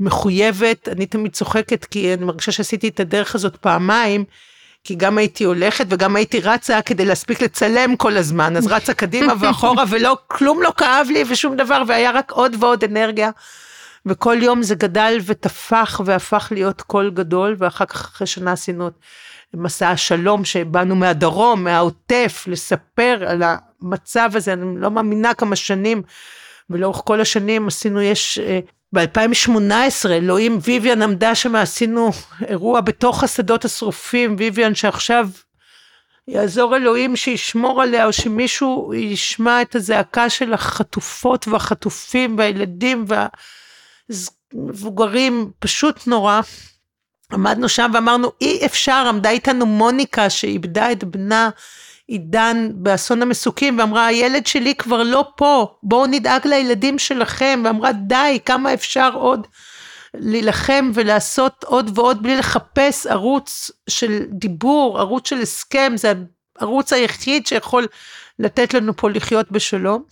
מחויבת, אני תמיד צוחקת כי אני מרגישה שעשיתי את הדרך הזאת פעמיים, כי גם הייתי הולכת וגם הייתי רצה כדי להספיק לצלם כל הזמן, אז רצה קדימה ואחורה (laughs) ולא, כלום לא כאב לי ושום דבר, והיה רק עוד ועוד אנרגיה. וכל יום זה גדל ותפח והפך להיות קול גדול, ואחר כך אחרי שנה עשינו את מסע השלום שבאנו מהדרום, מהעוטף, לספר על המצב הזה, אני לא מאמינה כמה שנים, ולאורך כל השנים עשינו, יש אה, ב-2018 אלוהים ויויאן עמדה שם, עשינו אירוע בתוך השדות השרופים, ויויאן שעכשיו יעזור אלוהים שישמור עליה, או שמישהו ישמע את הזעקה של החטופות והחטופים והילדים והמבוגרים, פשוט נורא. עמדנו שם ואמרנו אי אפשר, עמדה איתנו מוניקה שאיבדה את בנה עידן באסון המסוקים ואמרה הילד שלי כבר לא פה בואו נדאג לילדים שלכם ואמרה די כמה אפשר עוד להילחם ולעשות עוד ועוד בלי לחפש ערוץ של דיבור ערוץ של הסכם זה הערוץ היחיד שיכול לתת לנו פה לחיות בשלום.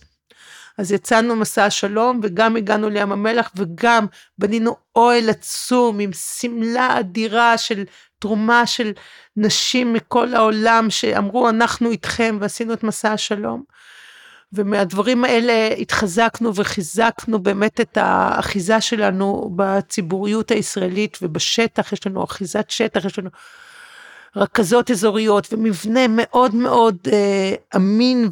אז יצאנו מסע השלום וגם הגענו לים המלח וגם בנינו אוהל עצום עם שמלה אדירה של תרומה של נשים מכל העולם שאמרו אנחנו איתכם ועשינו את מסע השלום. ומהדברים האלה התחזקנו וחיזקנו באמת את האחיזה שלנו בציבוריות הישראלית ובשטח, יש לנו אחיזת שטח, יש לנו רכזות אזוריות ומבנה מאוד מאוד אה, אמין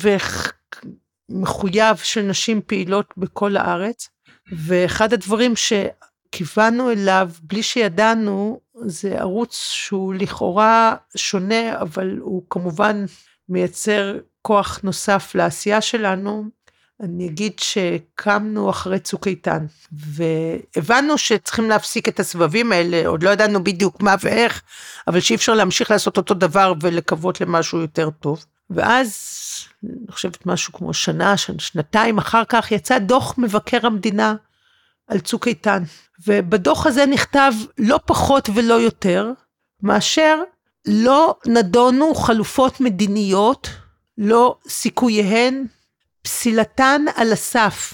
ומחויב של נשים פעילות בכל הארץ. ואחד הדברים שכיוונו אליו בלי שידענו זה ערוץ שהוא לכאורה שונה, אבל הוא כמובן מייצר כוח נוסף לעשייה שלנו. אני אגיד שקמנו אחרי צוק איתן, והבנו שצריכים להפסיק את הסבבים האלה, עוד לא ידענו בדיוק מה ואיך, אבל שאי אפשר להמשיך לעשות אותו דבר ולקוות למשהו יותר טוב. ואז, אני חושבת משהו כמו שנה, שנתיים אחר כך, יצא דוח מבקר המדינה על צוק איתן. ובדוח הזה נכתב לא פחות ולא יותר, מאשר לא נדונו חלופות מדיניות, לא סיכוייהן, פסילתן על הסף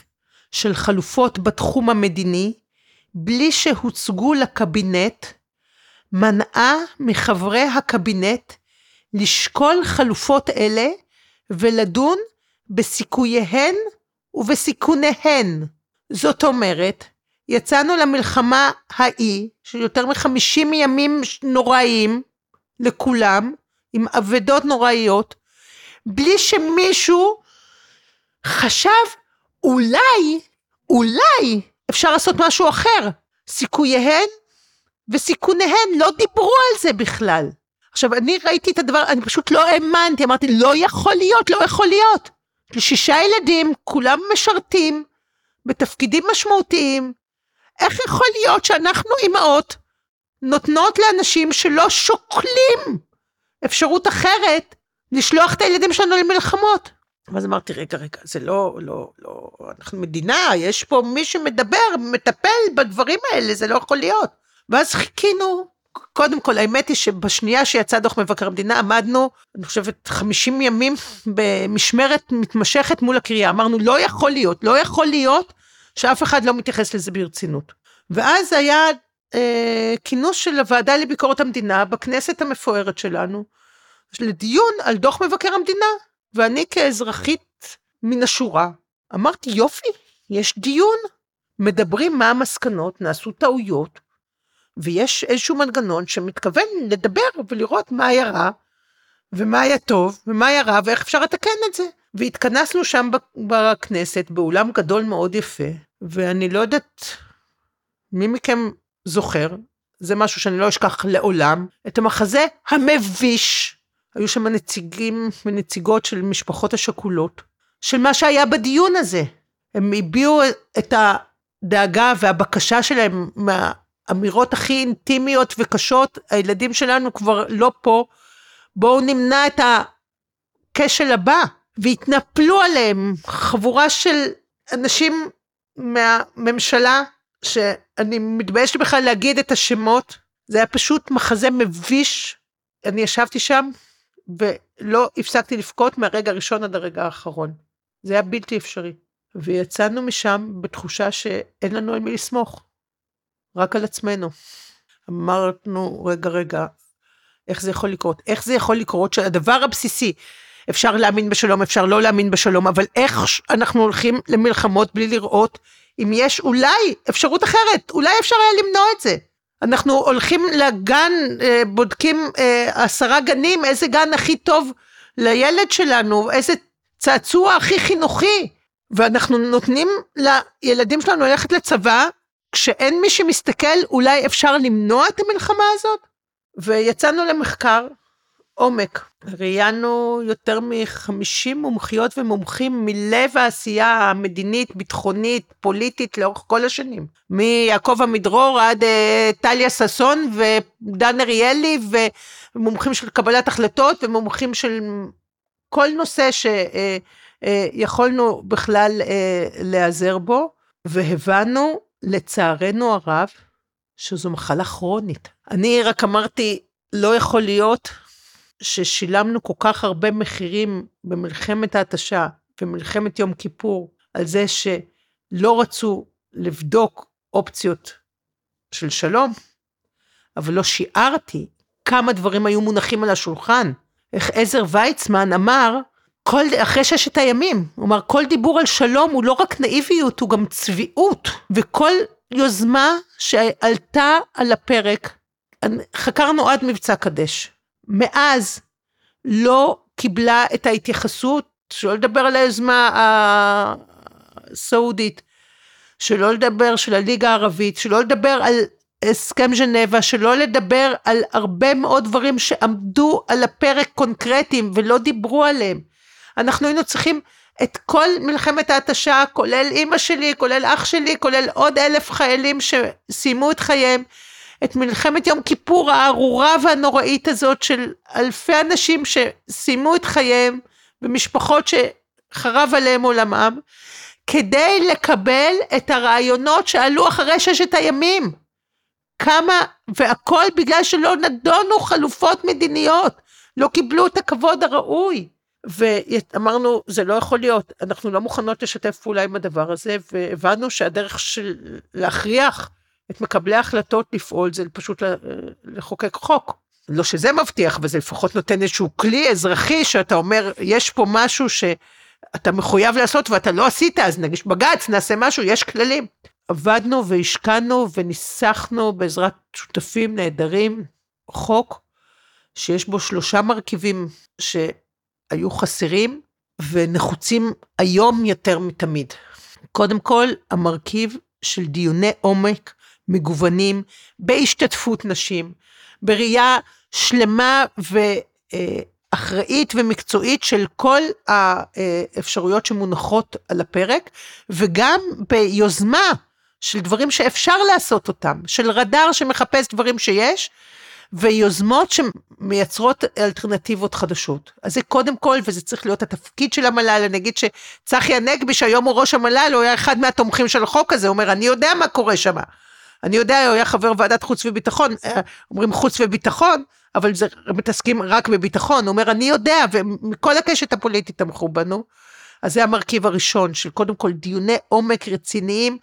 של חלופות בתחום המדיני, בלי שהוצגו לקבינט, מנעה מחברי הקבינט לשקול חלופות אלה ולדון בסיכוייהן ובסיכוניהן. זאת אומרת, יצאנו למלחמה ההיא, של יותר מחמישים ימים נוראיים לכולם, עם אבדות נוראיות, בלי שמישהו חשב, אולי, אולי אפשר לעשות משהו אחר. סיכוייהן וסיכוניהן לא דיברו על זה בכלל. עכשיו, אני ראיתי את הדבר, אני פשוט לא האמנתי, אמרתי, לא יכול להיות, לא יכול להיות. שישה ילדים, כולם משרתים, בתפקידים משמעותיים. איך יכול להיות שאנחנו אימהות נותנות לאנשים שלא שוקלים אפשרות אחרת לשלוח את הילדים שלנו למלחמות? ואז אמרתי, רגע, רגע, זה לא, לא, לא, אנחנו מדינה, יש פה מי שמדבר, מטפל בדברים האלה, זה לא יכול להיות. ואז חיכינו, קודם כל, האמת היא שבשנייה שיצא דוח מבקר המדינה, עמדנו, אני חושבת, 50 ימים במשמרת מתמשכת מול הקריאה. אמרנו, לא יכול להיות, לא יכול להיות שאף אחד לא מתייחס לזה ברצינות. ואז היה אה, כינוס של הוועדה לביקורת המדינה בכנסת המפוארת שלנו, לדיון על דוח מבקר המדינה. ואני כאזרחית מן השורה, אמרתי, יופי, יש דיון, מדברים מה המסקנות, נעשו טעויות, ויש איזשהו מנגנון שמתכוון לדבר ולראות מה היה רע, ומה היה טוב, ומה היה רע, ואיך אפשר לתקן את זה. והתכנסנו שם בכנסת, באולם גדול מאוד יפה, ואני לא יודעת מי מכם זוכר, זה משהו שאני לא אשכח לעולם, את המחזה המביש היו שם נציגים ונציגות של משפחות השכולות, של מה שהיה בדיון הזה. הם הביעו את הדאגה והבקשה שלהם מהאמירות הכי אינטימיות וקשות, הילדים שלנו כבר לא פה, בואו נמנע את הכשל הבא. והתנפלו עליהם חבורה של אנשים מהממשלה, שאני מתביישת בכלל להגיד את השמות, זה היה פשוט מחזה מביש. אני ישבתי שם ולא הפסקתי לבכות מהרגע הראשון עד הרגע האחרון. זה היה בלתי אפשרי. ויצאנו משם בתחושה שאין לנו על מי לסמוך, רק על עצמנו. אמרנו, רגע, רגע, איך זה יכול לקרות? איך זה יכול לקרות שהדבר הבסיסי, אפשר להאמין בשלום, אפשר לא להאמין בשלום, אבל איך אנחנו הולכים למלחמות בלי לראות אם יש אולי אפשרות אחרת, אולי אפשר היה למנוע את זה. אנחנו הולכים לגן, אה, בודקים אה, עשרה גנים, איזה גן הכי טוב לילד שלנו, איזה צעצוע הכי חינוכי. ואנחנו נותנים לילדים שלנו ללכת לצבא, כשאין מי שמסתכל, אולי אפשר למנוע את המלחמה הזאת? ויצאנו למחקר עומק. ראיינו יותר מ-50 מומחיות ומומחים מלב העשייה המדינית, ביטחונית, פוליטית לאורך כל השנים. מיעקב עמידרור עד uh, טליה ששון ודן אריאלי ומומחים של קבלת החלטות ומומחים של כל נושא שיכולנו uh, uh, בכלל uh, להיעזר בו, והבנו לצערנו הרב שזו מחלה כרונית. אני רק אמרתי, לא יכול להיות ששילמנו כל כך הרבה מחירים במלחמת ההתשה ומלחמת יום כיפור, על זה שלא רצו לבדוק אופציות של שלום, אבל לא שיערתי כמה דברים היו מונחים על השולחן. איך עזר ויצמן אמר, כל, אחרי ששת הימים, אמר, כל דיבור על שלום הוא לא רק נאיביות, הוא גם צביעות, וכל יוזמה שעלתה על הפרק, חקרנו עד מבצע קדש. מאז לא קיבלה את ההתייחסות, שלא לדבר על היוזמה הסעודית, שלא לדבר של הליגה הערבית, שלא לדבר על הסכם ז'נבה, שלא לדבר על הרבה מאוד דברים שעמדו על הפרק קונקרטיים ולא דיברו עליהם. אנחנו היינו צריכים את כל מלחמת ההתשה, כולל אימא שלי, כולל אח שלי, כולל עוד אלף חיילים שסיימו את חייהם, את מלחמת יום כיפור הארורה והנוראית הזאת של אלפי אנשים שסיימו את חייהם במשפחות שחרב עליהם עולמם, כדי לקבל את הרעיונות שעלו אחרי ששת הימים. כמה, והכל בגלל שלא נדונו חלופות מדיניות, לא קיבלו את הכבוד הראוי. ואמרנו, זה לא יכול להיות, אנחנו לא מוכנות לשתף פעולה עם הדבר הזה, והבנו שהדרך של להכריח את מקבלי ההחלטות לפעול, זה פשוט לחוקק חוק. לא שזה מבטיח, וזה לפחות נותן איזשהו כלי אזרחי שאתה אומר, יש פה משהו שאתה מחויב לעשות ואתה לא עשית, אז נגיש בג"ץ, נעשה משהו, יש כללים. עבדנו והשקענו וניסחנו בעזרת שותפים נהדרים חוק שיש בו שלושה מרכיבים שהיו חסרים ונחוצים היום יותר מתמיד. קודם כל, המרכיב של דיוני עומק מגוונים בהשתתפות נשים, בראייה שלמה ואחראית ומקצועית של כל האפשרויות שמונחות על הפרק, וגם ביוזמה של דברים שאפשר לעשות אותם, של רדאר שמחפש דברים שיש, ויוזמות שמייצרות אלטרנטיבות חדשות. אז זה קודם כל, וזה צריך להיות התפקיד של המל"ל, אני אגיד שצחי הנגבי, שהיום הוא ראש המל"ל, הוא היה אחד מהתומכים של החוק הזה, הוא אומר, אני יודע מה קורה שם. אני יודע, הוא היה חבר ועדת חוץ וביטחון, אה, אומרים חוץ וביטחון, אבל זה מתעסקים רק בביטחון, הוא אומר, אני יודע, ומכל הקשת הפוליטית תמכו בנו. אז זה המרכיב הראשון, של קודם כל דיוני עומק רציניים,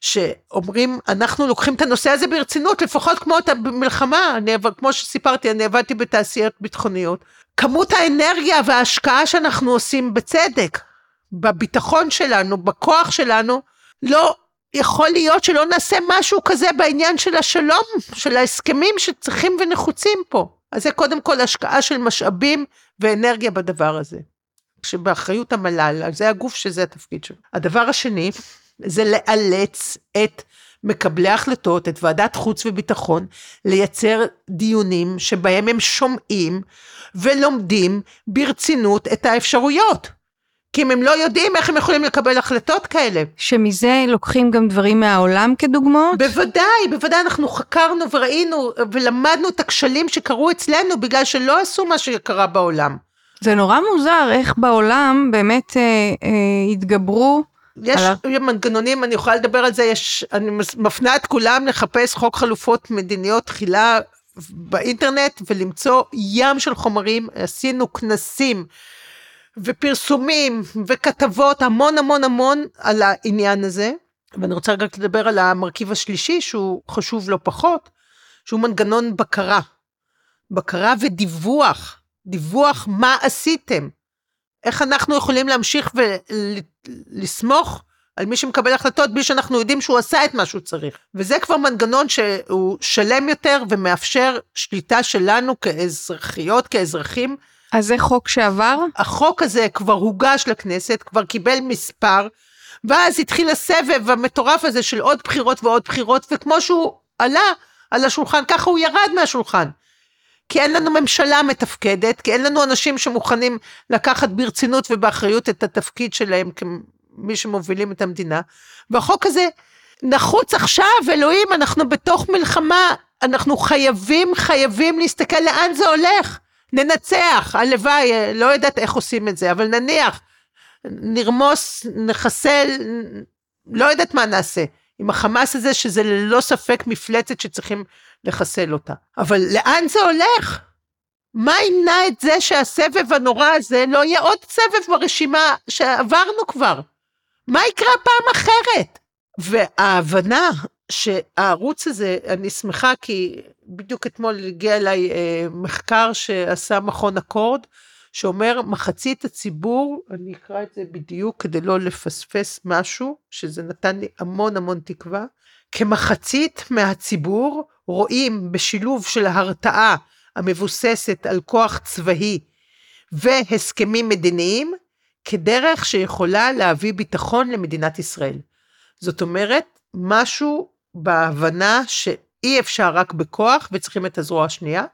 שאומרים, אנחנו לוקחים את הנושא הזה ברצינות, לפחות כמו את המלחמה, אני, כמו שסיפרתי, אני עבדתי בתעשיות ביטחוניות. כמות האנרגיה וההשקעה שאנחנו עושים בצדק, בביטחון שלנו, בכוח שלנו, לא יכול להיות שלא נעשה משהו כזה בעניין של השלום, של ההסכמים שצריכים ונחוצים פה. אז זה קודם כל השקעה של משאבים ואנרגיה בדבר הזה. שבאחריות המל"ל, זה הגוף שזה התפקיד שלו. הדבר השני, זה לאלץ את מקבלי ההחלטות, את ועדת חוץ וביטחון, לייצר דיונים שבהם הם שומעים ולומדים ברצינות את האפשרויות. כי אם הם לא יודעים איך הם יכולים לקבל החלטות כאלה. שמזה לוקחים גם דברים מהעולם כדוגמאות? בוודאי, בוודאי, אנחנו חקרנו וראינו ולמדנו את הכשלים שקרו אצלנו בגלל שלא עשו מה שקרה בעולם. זה נורא מוזר איך בעולם באמת אה, אה, התגברו יש. מנגנונים, אני יכולה לדבר על זה, יש, אני מפנה את כולם לחפש חוק חלופות מדיניות תחילה באינטרנט ולמצוא ים של חומרים, עשינו כנסים ופרסומים וכתבות המון המון המון על העניין הזה. ואני רוצה רק לדבר על המרכיב השלישי שהוא חשוב לא פחות, שהוא מנגנון בקרה. בקרה ודיווח, דיווח מה עשיתם. איך אנחנו יכולים להמשיך ולסמוך על מי שמקבל החלטות בלי שאנחנו יודעים שהוא עשה את מה שהוא צריך. וזה כבר מנגנון שהוא שלם יותר ומאפשר שליטה שלנו כאזרחיות, כאזרחים. אז זה חוק שעבר? החוק הזה כבר הוגש לכנסת, כבר קיבל מספר, ואז התחיל הסבב המטורף הזה של עוד בחירות ועוד בחירות, וכמו שהוא עלה על השולחן, ככה הוא ירד מהשולחן. כי אין לנו ממשלה מתפקדת, כי אין לנו אנשים שמוכנים לקחת ברצינות ובאחריות את התפקיד שלהם כמי שמובילים את המדינה. והחוק הזה נחוץ עכשיו, אלוהים, אנחנו בתוך מלחמה, אנחנו חייבים, חייבים להסתכל לאן זה הולך. ננצח, הלוואי, לא יודעת איך עושים את זה, אבל נניח, נרמוס, נחסל, לא יודעת מה נעשה. עם החמאס הזה, שזה ללא ספק מפלצת שצריכים לחסל אותה. אבל לאן זה הולך? מה ימנע את זה שהסבב הנורא הזה לא יהיה עוד סבב ברשימה שעברנו כבר? מה יקרה פעם אחרת? וההבנה שהערוץ הזה, אני שמחה כי בדיוק אתמול הגיע אליי אה, מחקר שעשה מכון אקורד, שאומר מחצית הציבור, אני אקרא את זה בדיוק כדי לא לפספס משהו, שזה נתן לי המון המון תקווה, כמחצית מהציבור רואים בשילוב של ההרתעה המבוססת על כוח צבאי והסכמים מדיניים, כדרך שיכולה להביא ביטחון למדינת ישראל. זאת אומרת, משהו בהבנה שאי אפשר רק בכוח וצריכים את הזרוע השנייה.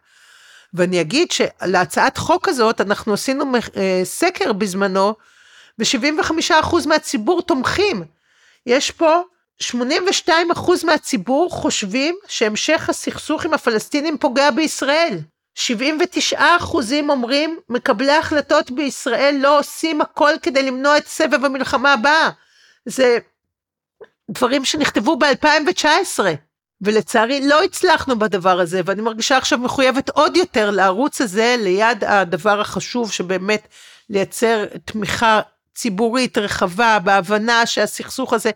ואני אגיד שלהצעת חוק הזאת אנחנו עשינו אה, סקר בזמנו, ו-75% מהציבור תומכים. יש פה 82% מהציבור חושבים שהמשך הסכסוך עם הפלסטינים פוגע בישראל. 79% אומרים מקבלי ההחלטות בישראל לא עושים הכל כדי למנוע את סבב המלחמה הבאה. זה דברים שנכתבו ב-2019. ולצערי לא הצלחנו בדבר הזה, ואני מרגישה עכשיו מחויבת עוד יותר לערוץ הזה, ליד הדבר החשוב שבאמת לייצר תמיכה ציבורית רחבה בהבנה שהסכסוך הזה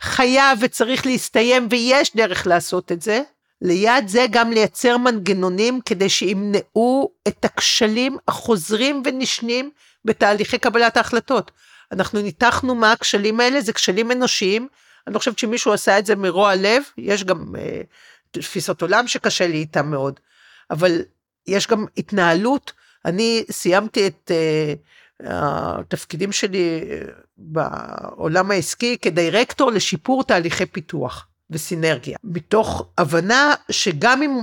חייב וצריך להסתיים ויש דרך לעשות את זה, ליד זה גם לייצר מנגנונים כדי שימנעו את הכשלים החוזרים ונשנים בתהליכי קבלת ההחלטות. אנחנו ניתחנו מה הכשלים האלה, זה כשלים אנושיים, אני לא חושבת שמישהו עשה את זה מרוע לב, יש גם אה, תפיסות עולם שקשה לי איתם מאוד, אבל יש גם התנהלות, אני סיימתי את אה, התפקידים שלי אה, בעולם העסקי כדירקטור לשיפור תהליכי פיתוח וסינרגיה, מתוך הבנה שגם אם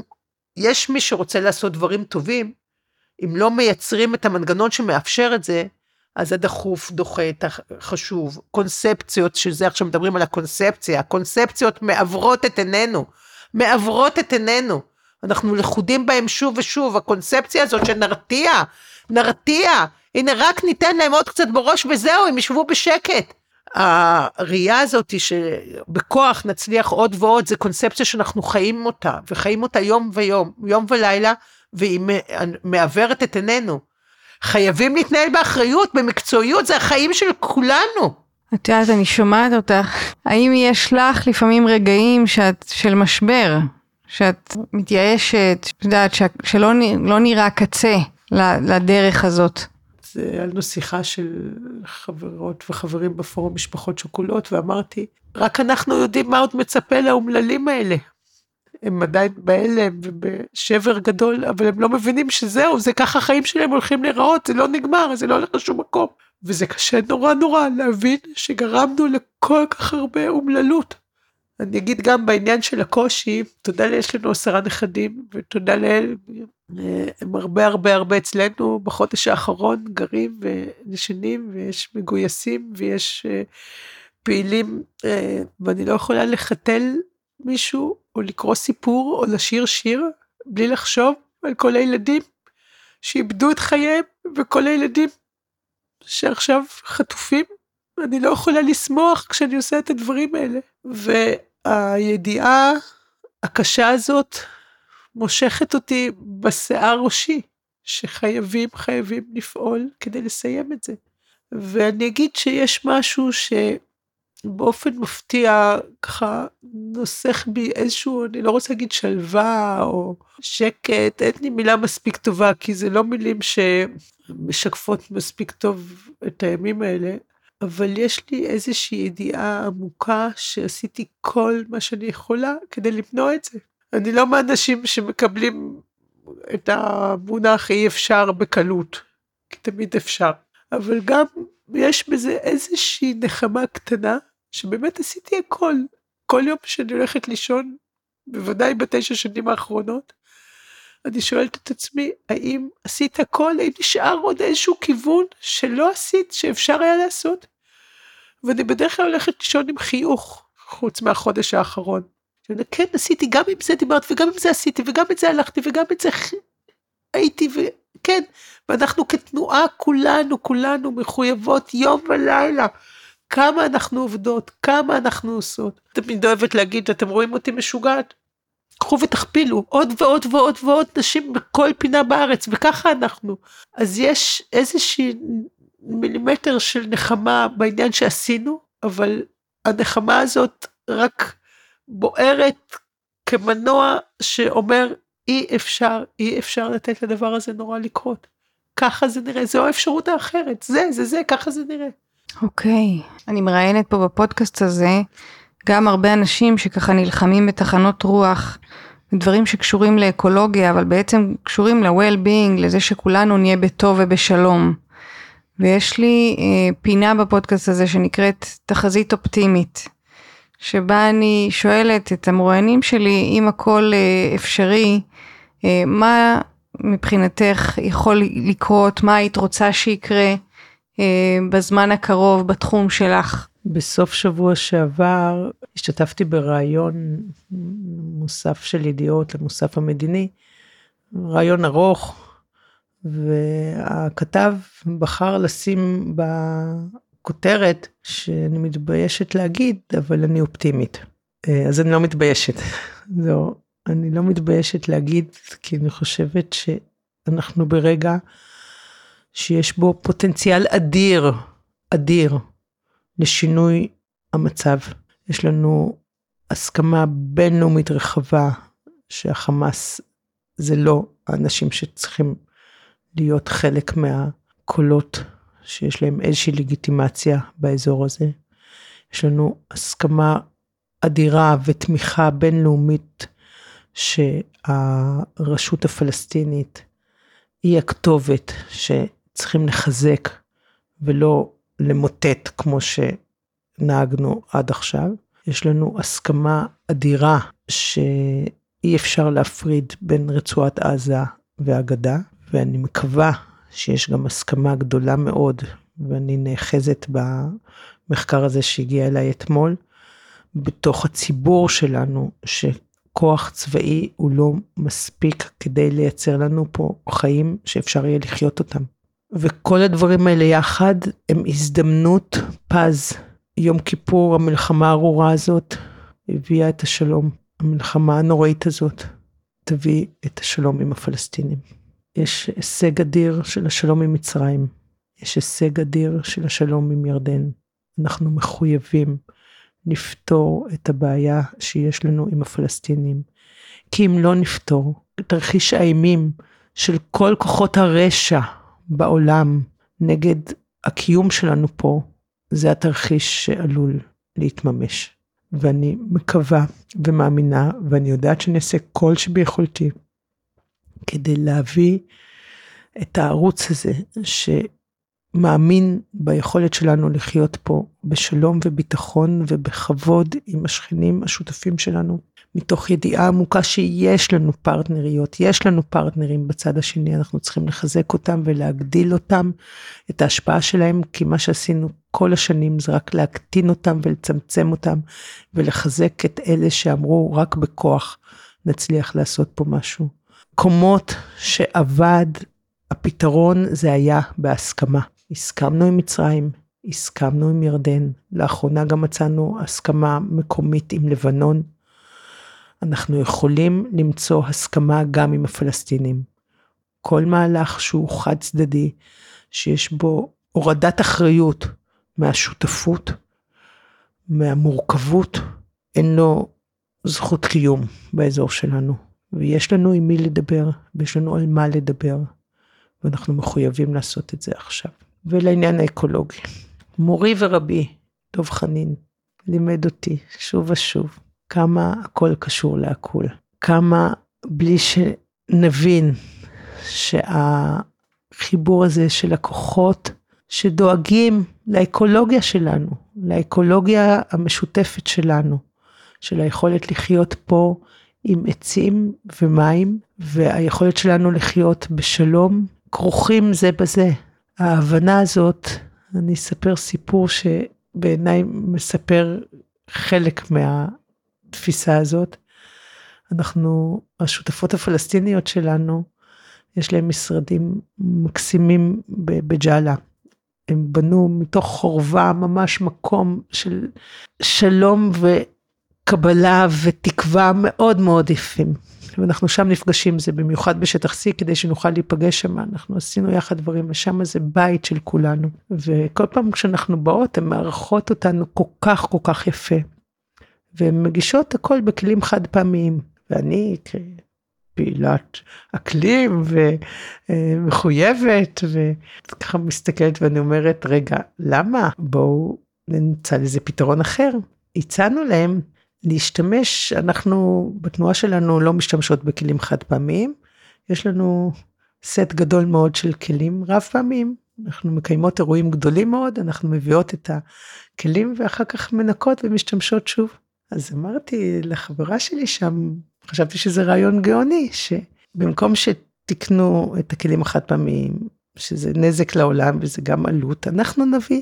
יש מי שרוצה לעשות דברים טובים, אם לא מייצרים את המנגנון שמאפשר את זה, אז הדחוף דוחה את החשוב. קונספציות, שזה עכשיו מדברים על הקונספציה, הקונספציות מעוורות את עינינו, מעוורות את עינינו. אנחנו לכודים בהם שוב ושוב, הקונספציה הזאת שנרתיע, נרתיע, הנה רק ניתן להם עוד קצת בראש וזהו, הם ישבו בשקט. הראייה הזאת שבכוח נצליח עוד ועוד, זה קונספציה שאנחנו חיים אותה, וחיים אותה יום ויום, יום ולילה, והיא מעוורת את עינינו. חייבים להתנהל באחריות, במקצועיות, זה החיים של כולנו. את יודעת, אני שומעת אותך. האם יש לך לפעמים רגעים שאת, של משבר, שאת מתייאשת, את יודעת, שלא לא נראה קצה לדרך הזאת? היה לנו שיחה של חברות וחברים בפורום משפחות שכולות, ואמרתי, רק אנחנו יודעים מה עוד מצפה לאומללים האלה. הם עדיין בהלם ובשבר גדול, אבל הם לא מבינים שזהו, זה ככה החיים שלהם הולכים להיראות, זה לא נגמר, זה לא הולך לשום מקום. וזה קשה נורא נורא להבין שגרמנו לכל כך הרבה אומללות. אני אגיד גם בעניין של הקושי, תודה לאל יש לנו עשרה נכדים, ותודה לאל, הם הרבה הרבה הרבה אצלנו בחודש האחרון גרים ונשנים, ויש מגויסים, ויש uh, פעילים, uh, ואני לא יכולה לחתל מישהו, או לקרוא סיפור, או לשיר שיר, בלי לחשוב על כל הילדים שאיבדו את חייהם, וכל הילדים שעכשיו חטופים. אני לא יכולה לשמוח כשאני עושה את הדברים האלה. והידיעה הקשה הזאת מושכת אותי בשיער ראשי, שחייבים, חייבים לפעול כדי לסיים את זה. ואני אגיד שיש משהו שבאופן מפתיע ככה נוסך בי איזשהו, אני לא רוצה להגיד שלווה או שקט, אין לי מילה מספיק טובה, כי זה לא מילים שמשקפות מספיק טוב את הימים האלה, אבל יש לי איזושהי ידיעה עמוקה שעשיתי כל מה שאני יכולה כדי למנוע את זה. אני לא מהאנשים שמקבלים את המונח אי אפשר בקלות, כי תמיד אפשר. אבל גם יש בזה איזושהי נחמה קטנה, שבאמת עשיתי הכל. כל יום שאני הולכת לישון, בוודאי בתשע שנים האחרונות, אני שואלת את עצמי, האם עשית הכל? האם נשאר עוד איזשהו כיוון שלא עשית, שאפשר היה לעשות? ואני בדרך כלל הולכת לישון עם חיוך, חוץ מהחודש האחרון. שאני כן עשיתי, גם עם זה דיברת, וגם עם זה עשיתי, וגם את זה הלכתי, וגם את זה הייתי, וכן, ואנחנו כתנועה כולנו, כולנו מחויבות יום ולילה. כמה אנחנו עובדות, כמה אנחנו עושות. תמיד אוהבת להגיד, אתם רואים אותי משוגעת? קחו ותכפילו עוד ועוד ועוד ועוד נשים בכל פינה בארץ, וככה אנחנו. אז יש איזושהי מילימטר של נחמה בעניין שעשינו, אבל הנחמה הזאת רק בוערת כמנוע שאומר אי אפשר, אי אפשר לתת לדבר הזה נורא לקרות. ככה זה נראה, זו האפשרות האחרת, זה, זה, זה, ככה זה נראה. אוקיי, okay. אני מראיינת פה בפודקאסט הזה גם הרבה אנשים שככה נלחמים בתחנות רוח, דברים שקשורים לאקולוגיה, אבל בעצם קשורים ל-well-being, לזה שכולנו נהיה בטוב ובשלום. ויש לי אה, פינה בפודקאסט הזה שנקראת תחזית אופטימית, שבה אני שואלת את המרואיינים שלי, אם הכל אה, אפשרי, אה, מה מבחינתך יכול לקרות, מה היית רוצה שיקרה אה, בזמן הקרוב בתחום שלך? בסוף שבוע שעבר השתתפתי בריאיון מוסף של ידיעות למוסף המדיני, רעיון ארוך, והכתב בחר לשים בכותרת שאני מתביישת להגיד, אבל אני אופטימית. אה, אז אני לא מתביישת. (laughs) לא, אני לא מתביישת להגיד, כי אני חושבת שאנחנו ברגע שיש בו פוטנציאל אדיר, אדיר, לשינוי המצב. יש לנו הסכמה בינלאומית רחבה שהחמאס זה לא האנשים שצריכים להיות חלק מהקולות שיש להם איזושהי לגיטימציה באזור הזה. יש לנו הסכמה אדירה ותמיכה בינלאומית שהרשות הפלסטינית היא הכתובת שצריכים לחזק ולא למוטט כמו שנהגנו עד עכשיו. יש לנו הסכמה אדירה שאי אפשר להפריד בין רצועת עזה והגדה, ואני מקווה שיש גם הסכמה גדולה מאוד, ואני נאחזת במחקר הזה שהגיע אליי אתמול, בתוך הציבור שלנו, שכוח צבאי הוא לא מספיק כדי לייצר לנו פה חיים שאפשר יהיה לחיות אותם. וכל הדברים האלה יחד הם הזדמנות פז. יום כיפור, המלחמה הארורה הזאת, הביאה את השלום. המלחמה הנוראית הזאת תביא את השלום עם הפלסטינים. יש הישג אדיר של השלום עם מצרים. יש הישג אדיר של השלום עם ירדן. אנחנו מחויבים לפתור את הבעיה שיש לנו עם הפלסטינים. כי אם לא נפתור, תרחיש האימים של כל כוחות הרשע בעולם נגד הקיום שלנו פה, זה התרחיש שעלול להתממש. ואני מקווה ומאמינה, ואני יודעת שאני אעשה כל שביכולתי כדי להביא את הערוץ הזה, שמאמין ביכולת שלנו לחיות פה בשלום וביטחון ובכבוד עם השכנים השותפים שלנו, מתוך ידיעה עמוקה שיש לנו פרטנריות, יש לנו פרטנרים בצד השני, אנחנו צריכים לחזק אותם ולהגדיל אותם, את ההשפעה שלהם, כי מה שעשינו כל השנים זה רק להקטין אותם ולצמצם אותם, ולחזק את אלה שאמרו רק בכוח נצליח לעשות פה משהו. קומות שעבד, הפתרון זה היה בהסכמה. הסכמנו עם מצרים, הסכמנו עם ירדן, לאחרונה גם מצאנו הסכמה מקומית עם לבנון. אנחנו יכולים למצוא הסכמה גם עם הפלסטינים. כל מהלך שהוא חד צדדי, שיש בו הורדת אחריות מהשותפות, מהמורכבות, אין לו זכות קיום באזור שלנו. ויש לנו עם מי לדבר, ויש לנו על מה לדבר, ואנחנו מחויבים לעשות את זה עכשיו. ולעניין האקולוגי. מורי ורבי, דב חנין, לימד אותי שוב ושוב כמה הכל קשור להכול. כמה בלי שנבין שהחיבור הזה של הכוחות שדואגים לאקולוגיה שלנו, לאקולוגיה המשותפת שלנו, של היכולת לחיות פה עם עצים ומים, והיכולת שלנו לחיות בשלום, כרוכים זה בזה. ההבנה הזאת, אני אספר סיפור שבעיניי מספר חלק מהתפיסה הזאת. אנחנו, השותפות הפלסטיניות שלנו, יש להם משרדים מקסימים בג'אלה. הם בנו מתוך חורבה ממש מקום של שלום וקבלה ותקווה מאוד מאוד יפים. ואנחנו שם נפגשים, זה במיוחד בשטח C, כדי שנוכל להיפגש שם, אנחנו עשינו יחד דברים, ושם זה בית של כולנו. וכל פעם כשאנחנו באות, הן מארחות אותנו כל כך כל כך יפה. והן מגישות הכל בכלים חד פעמיים. ואני פעילת אקלים ומחויבת וככה מסתכלת ואני אומרת רגע למה בואו נמצא לזה פתרון אחר. הצענו להם להשתמש אנחנו בתנועה שלנו לא משתמשות בכלים חד פעמיים יש לנו סט גדול מאוד של כלים רב פעמיים אנחנו מקיימות אירועים גדולים מאוד אנחנו מביאות את הכלים ואחר כך מנקות ומשתמשות שוב. אז אמרתי לחברה שלי שם חשבתי שזה רעיון גאוני, שבמקום שתקנו את הכלים החד פעמיים, שזה נזק לעולם וזה גם עלות, אנחנו נביא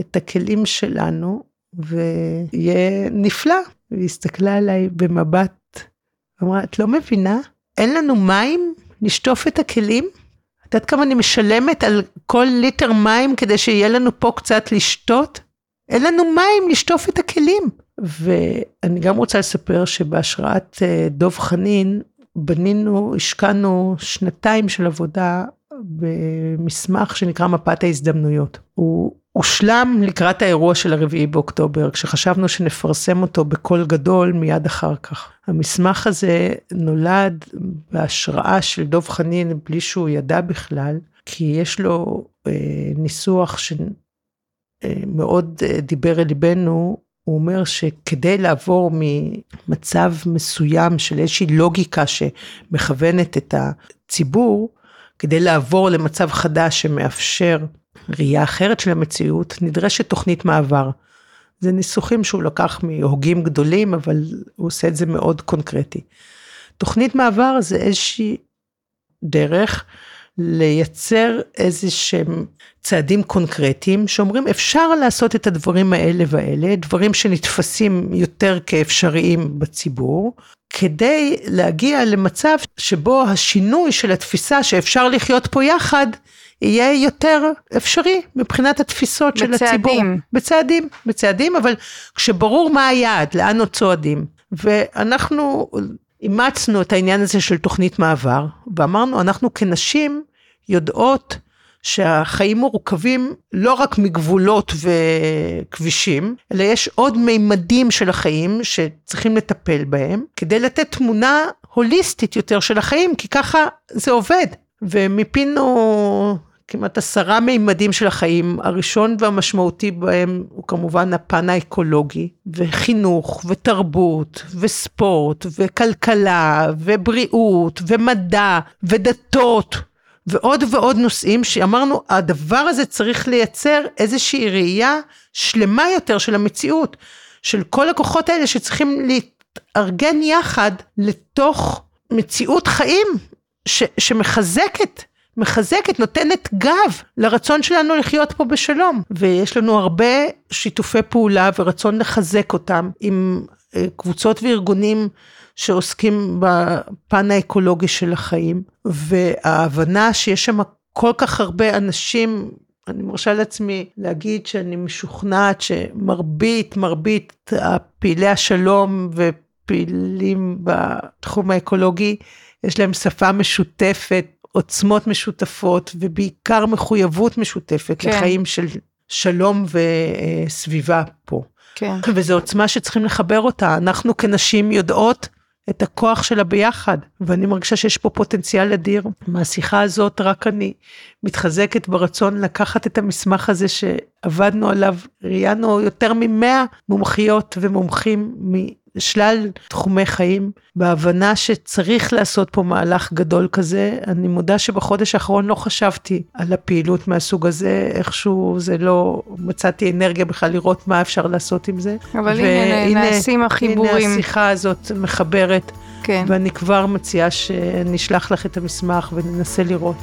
את הכלים שלנו ויהיה נפלא. והיא הסתכלה עליי במבט, אמרה, את לא מבינה? אין לנו מים לשטוף את הכלים? את יודעת כמה אני משלמת על כל ליטר מים כדי שיהיה לנו פה קצת לשתות? אין לנו מים לשטוף את הכלים. ואני גם רוצה לספר שבהשראת אה, דוב חנין בנינו, השקענו שנתיים של עבודה במסמך שנקרא מפת ההזדמנויות. הוא הושלם לקראת האירוע של הרביעי באוקטובר, כשחשבנו שנפרסם אותו בקול גדול מיד אחר כך. המסמך הזה נולד בהשראה של דב חנין בלי שהוא ידע בכלל, כי יש לו אה, ניסוח שמאוד אה, דיבר אל ליבנו, הוא אומר שכדי לעבור ממצב מסוים של איזושהי לוגיקה שמכוונת את הציבור, כדי לעבור למצב חדש שמאפשר ראייה אחרת של המציאות, נדרשת תוכנית מעבר. זה ניסוחים שהוא לקח מהוגים גדולים, אבל הוא עושה את זה מאוד קונקרטי. תוכנית מעבר זה איזושהי דרך לייצר איזה שהם צעדים קונקרטיים שאומרים אפשר לעשות את הדברים האלה והאלה, דברים שנתפסים יותר כאפשריים בציבור, כדי להגיע למצב שבו השינוי של התפיסה שאפשר לחיות פה יחד, יהיה יותר אפשרי מבחינת התפיסות בצעדים. של הציבור. בצעדים. בצעדים. בצעדים, אבל כשברור מה היעד, לאן עוד צועדים. ואנחנו אימצנו את העניין הזה של תוכנית מעבר, ואמרנו, אנחנו כנשים יודעות שהחיים מורכבים לא רק מגבולות וכבישים, אלא יש עוד מימדים של החיים שצריכים לטפל בהם, כדי לתת תמונה הוליסטית יותר של החיים, כי ככה זה עובד. ומיפינו כמעט עשרה מימדים של החיים, הראשון והמשמעותי בהם הוא כמובן הפן האקולוגי, וחינוך, ותרבות, וספורט, וכלכלה, ובריאות, ומדע, ודתות. ועוד ועוד נושאים שאמרנו, הדבר הזה צריך לייצר איזושהי ראייה שלמה יותר של המציאות, של כל הכוחות האלה שצריכים להתארגן יחד לתוך מציאות חיים ש, שמחזקת, מחזקת, נותנת גב לרצון שלנו לחיות פה בשלום. ויש לנו הרבה שיתופי פעולה ורצון לחזק אותם עם אה, קבוצות וארגונים שעוסקים בפן האקולוגי של החיים, וההבנה שיש שם כל כך הרבה אנשים, אני מרשה לעצמי להגיד שאני משוכנעת שמרבית, מרבית הפעילי השלום ופעילים בתחום האקולוגי, יש להם שפה משותפת, עוצמות משותפות, ובעיקר מחויבות משותפת כן. לחיים של שלום וסביבה פה. כן. וזו עוצמה שצריכים לחבר אותה. אנחנו כנשים יודעות את הכוח של הביחד, ואני מרגישה שיש פה פוטנציאל אדיר. מהשיחה הזאת רק אני מתחזקת ברצון לקחת את המסמך הזה שעבדנו עליו, ראיינו יותר ממאה מומחיות ומומחים משלל תחומי חיים, בהבנה שצריך לעשות פה מהלך גדול כזה. אני מודה שבחודש האחרון לא חשבתי על הפעילות מהסוג הזה, איכשהו זה לא, מצאתי אנרגיה בכלל לראות מה אפשר לעשות עם זה. אבל הנה, נעשים החיבורים. הנה השיחה הזאת מחברת, כן. ואני כבר מציעה שנשלח לך את המסמך וננסה לראות.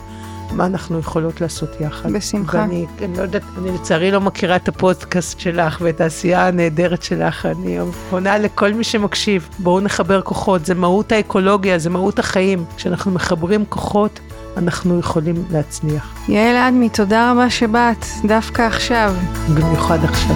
מה אנחנו יכולות לעשות יחד. בשמחה. ואני אני לא יודעת, אני לצערי לא מכירה את הפודקאסט שלך ואת העשייה הנהדרת שלך. אני פונה לכל מי שמקשיב, בואו נחבר כוחות, זה מהות האקולוגיה, זה מהות החיים. כשאנחנו מחברים כוחות, אנחנו יכולים להצליח. יעל אדמי, תודה רבה שבאת, דווקא עכשיו. במיוחד עכשיו.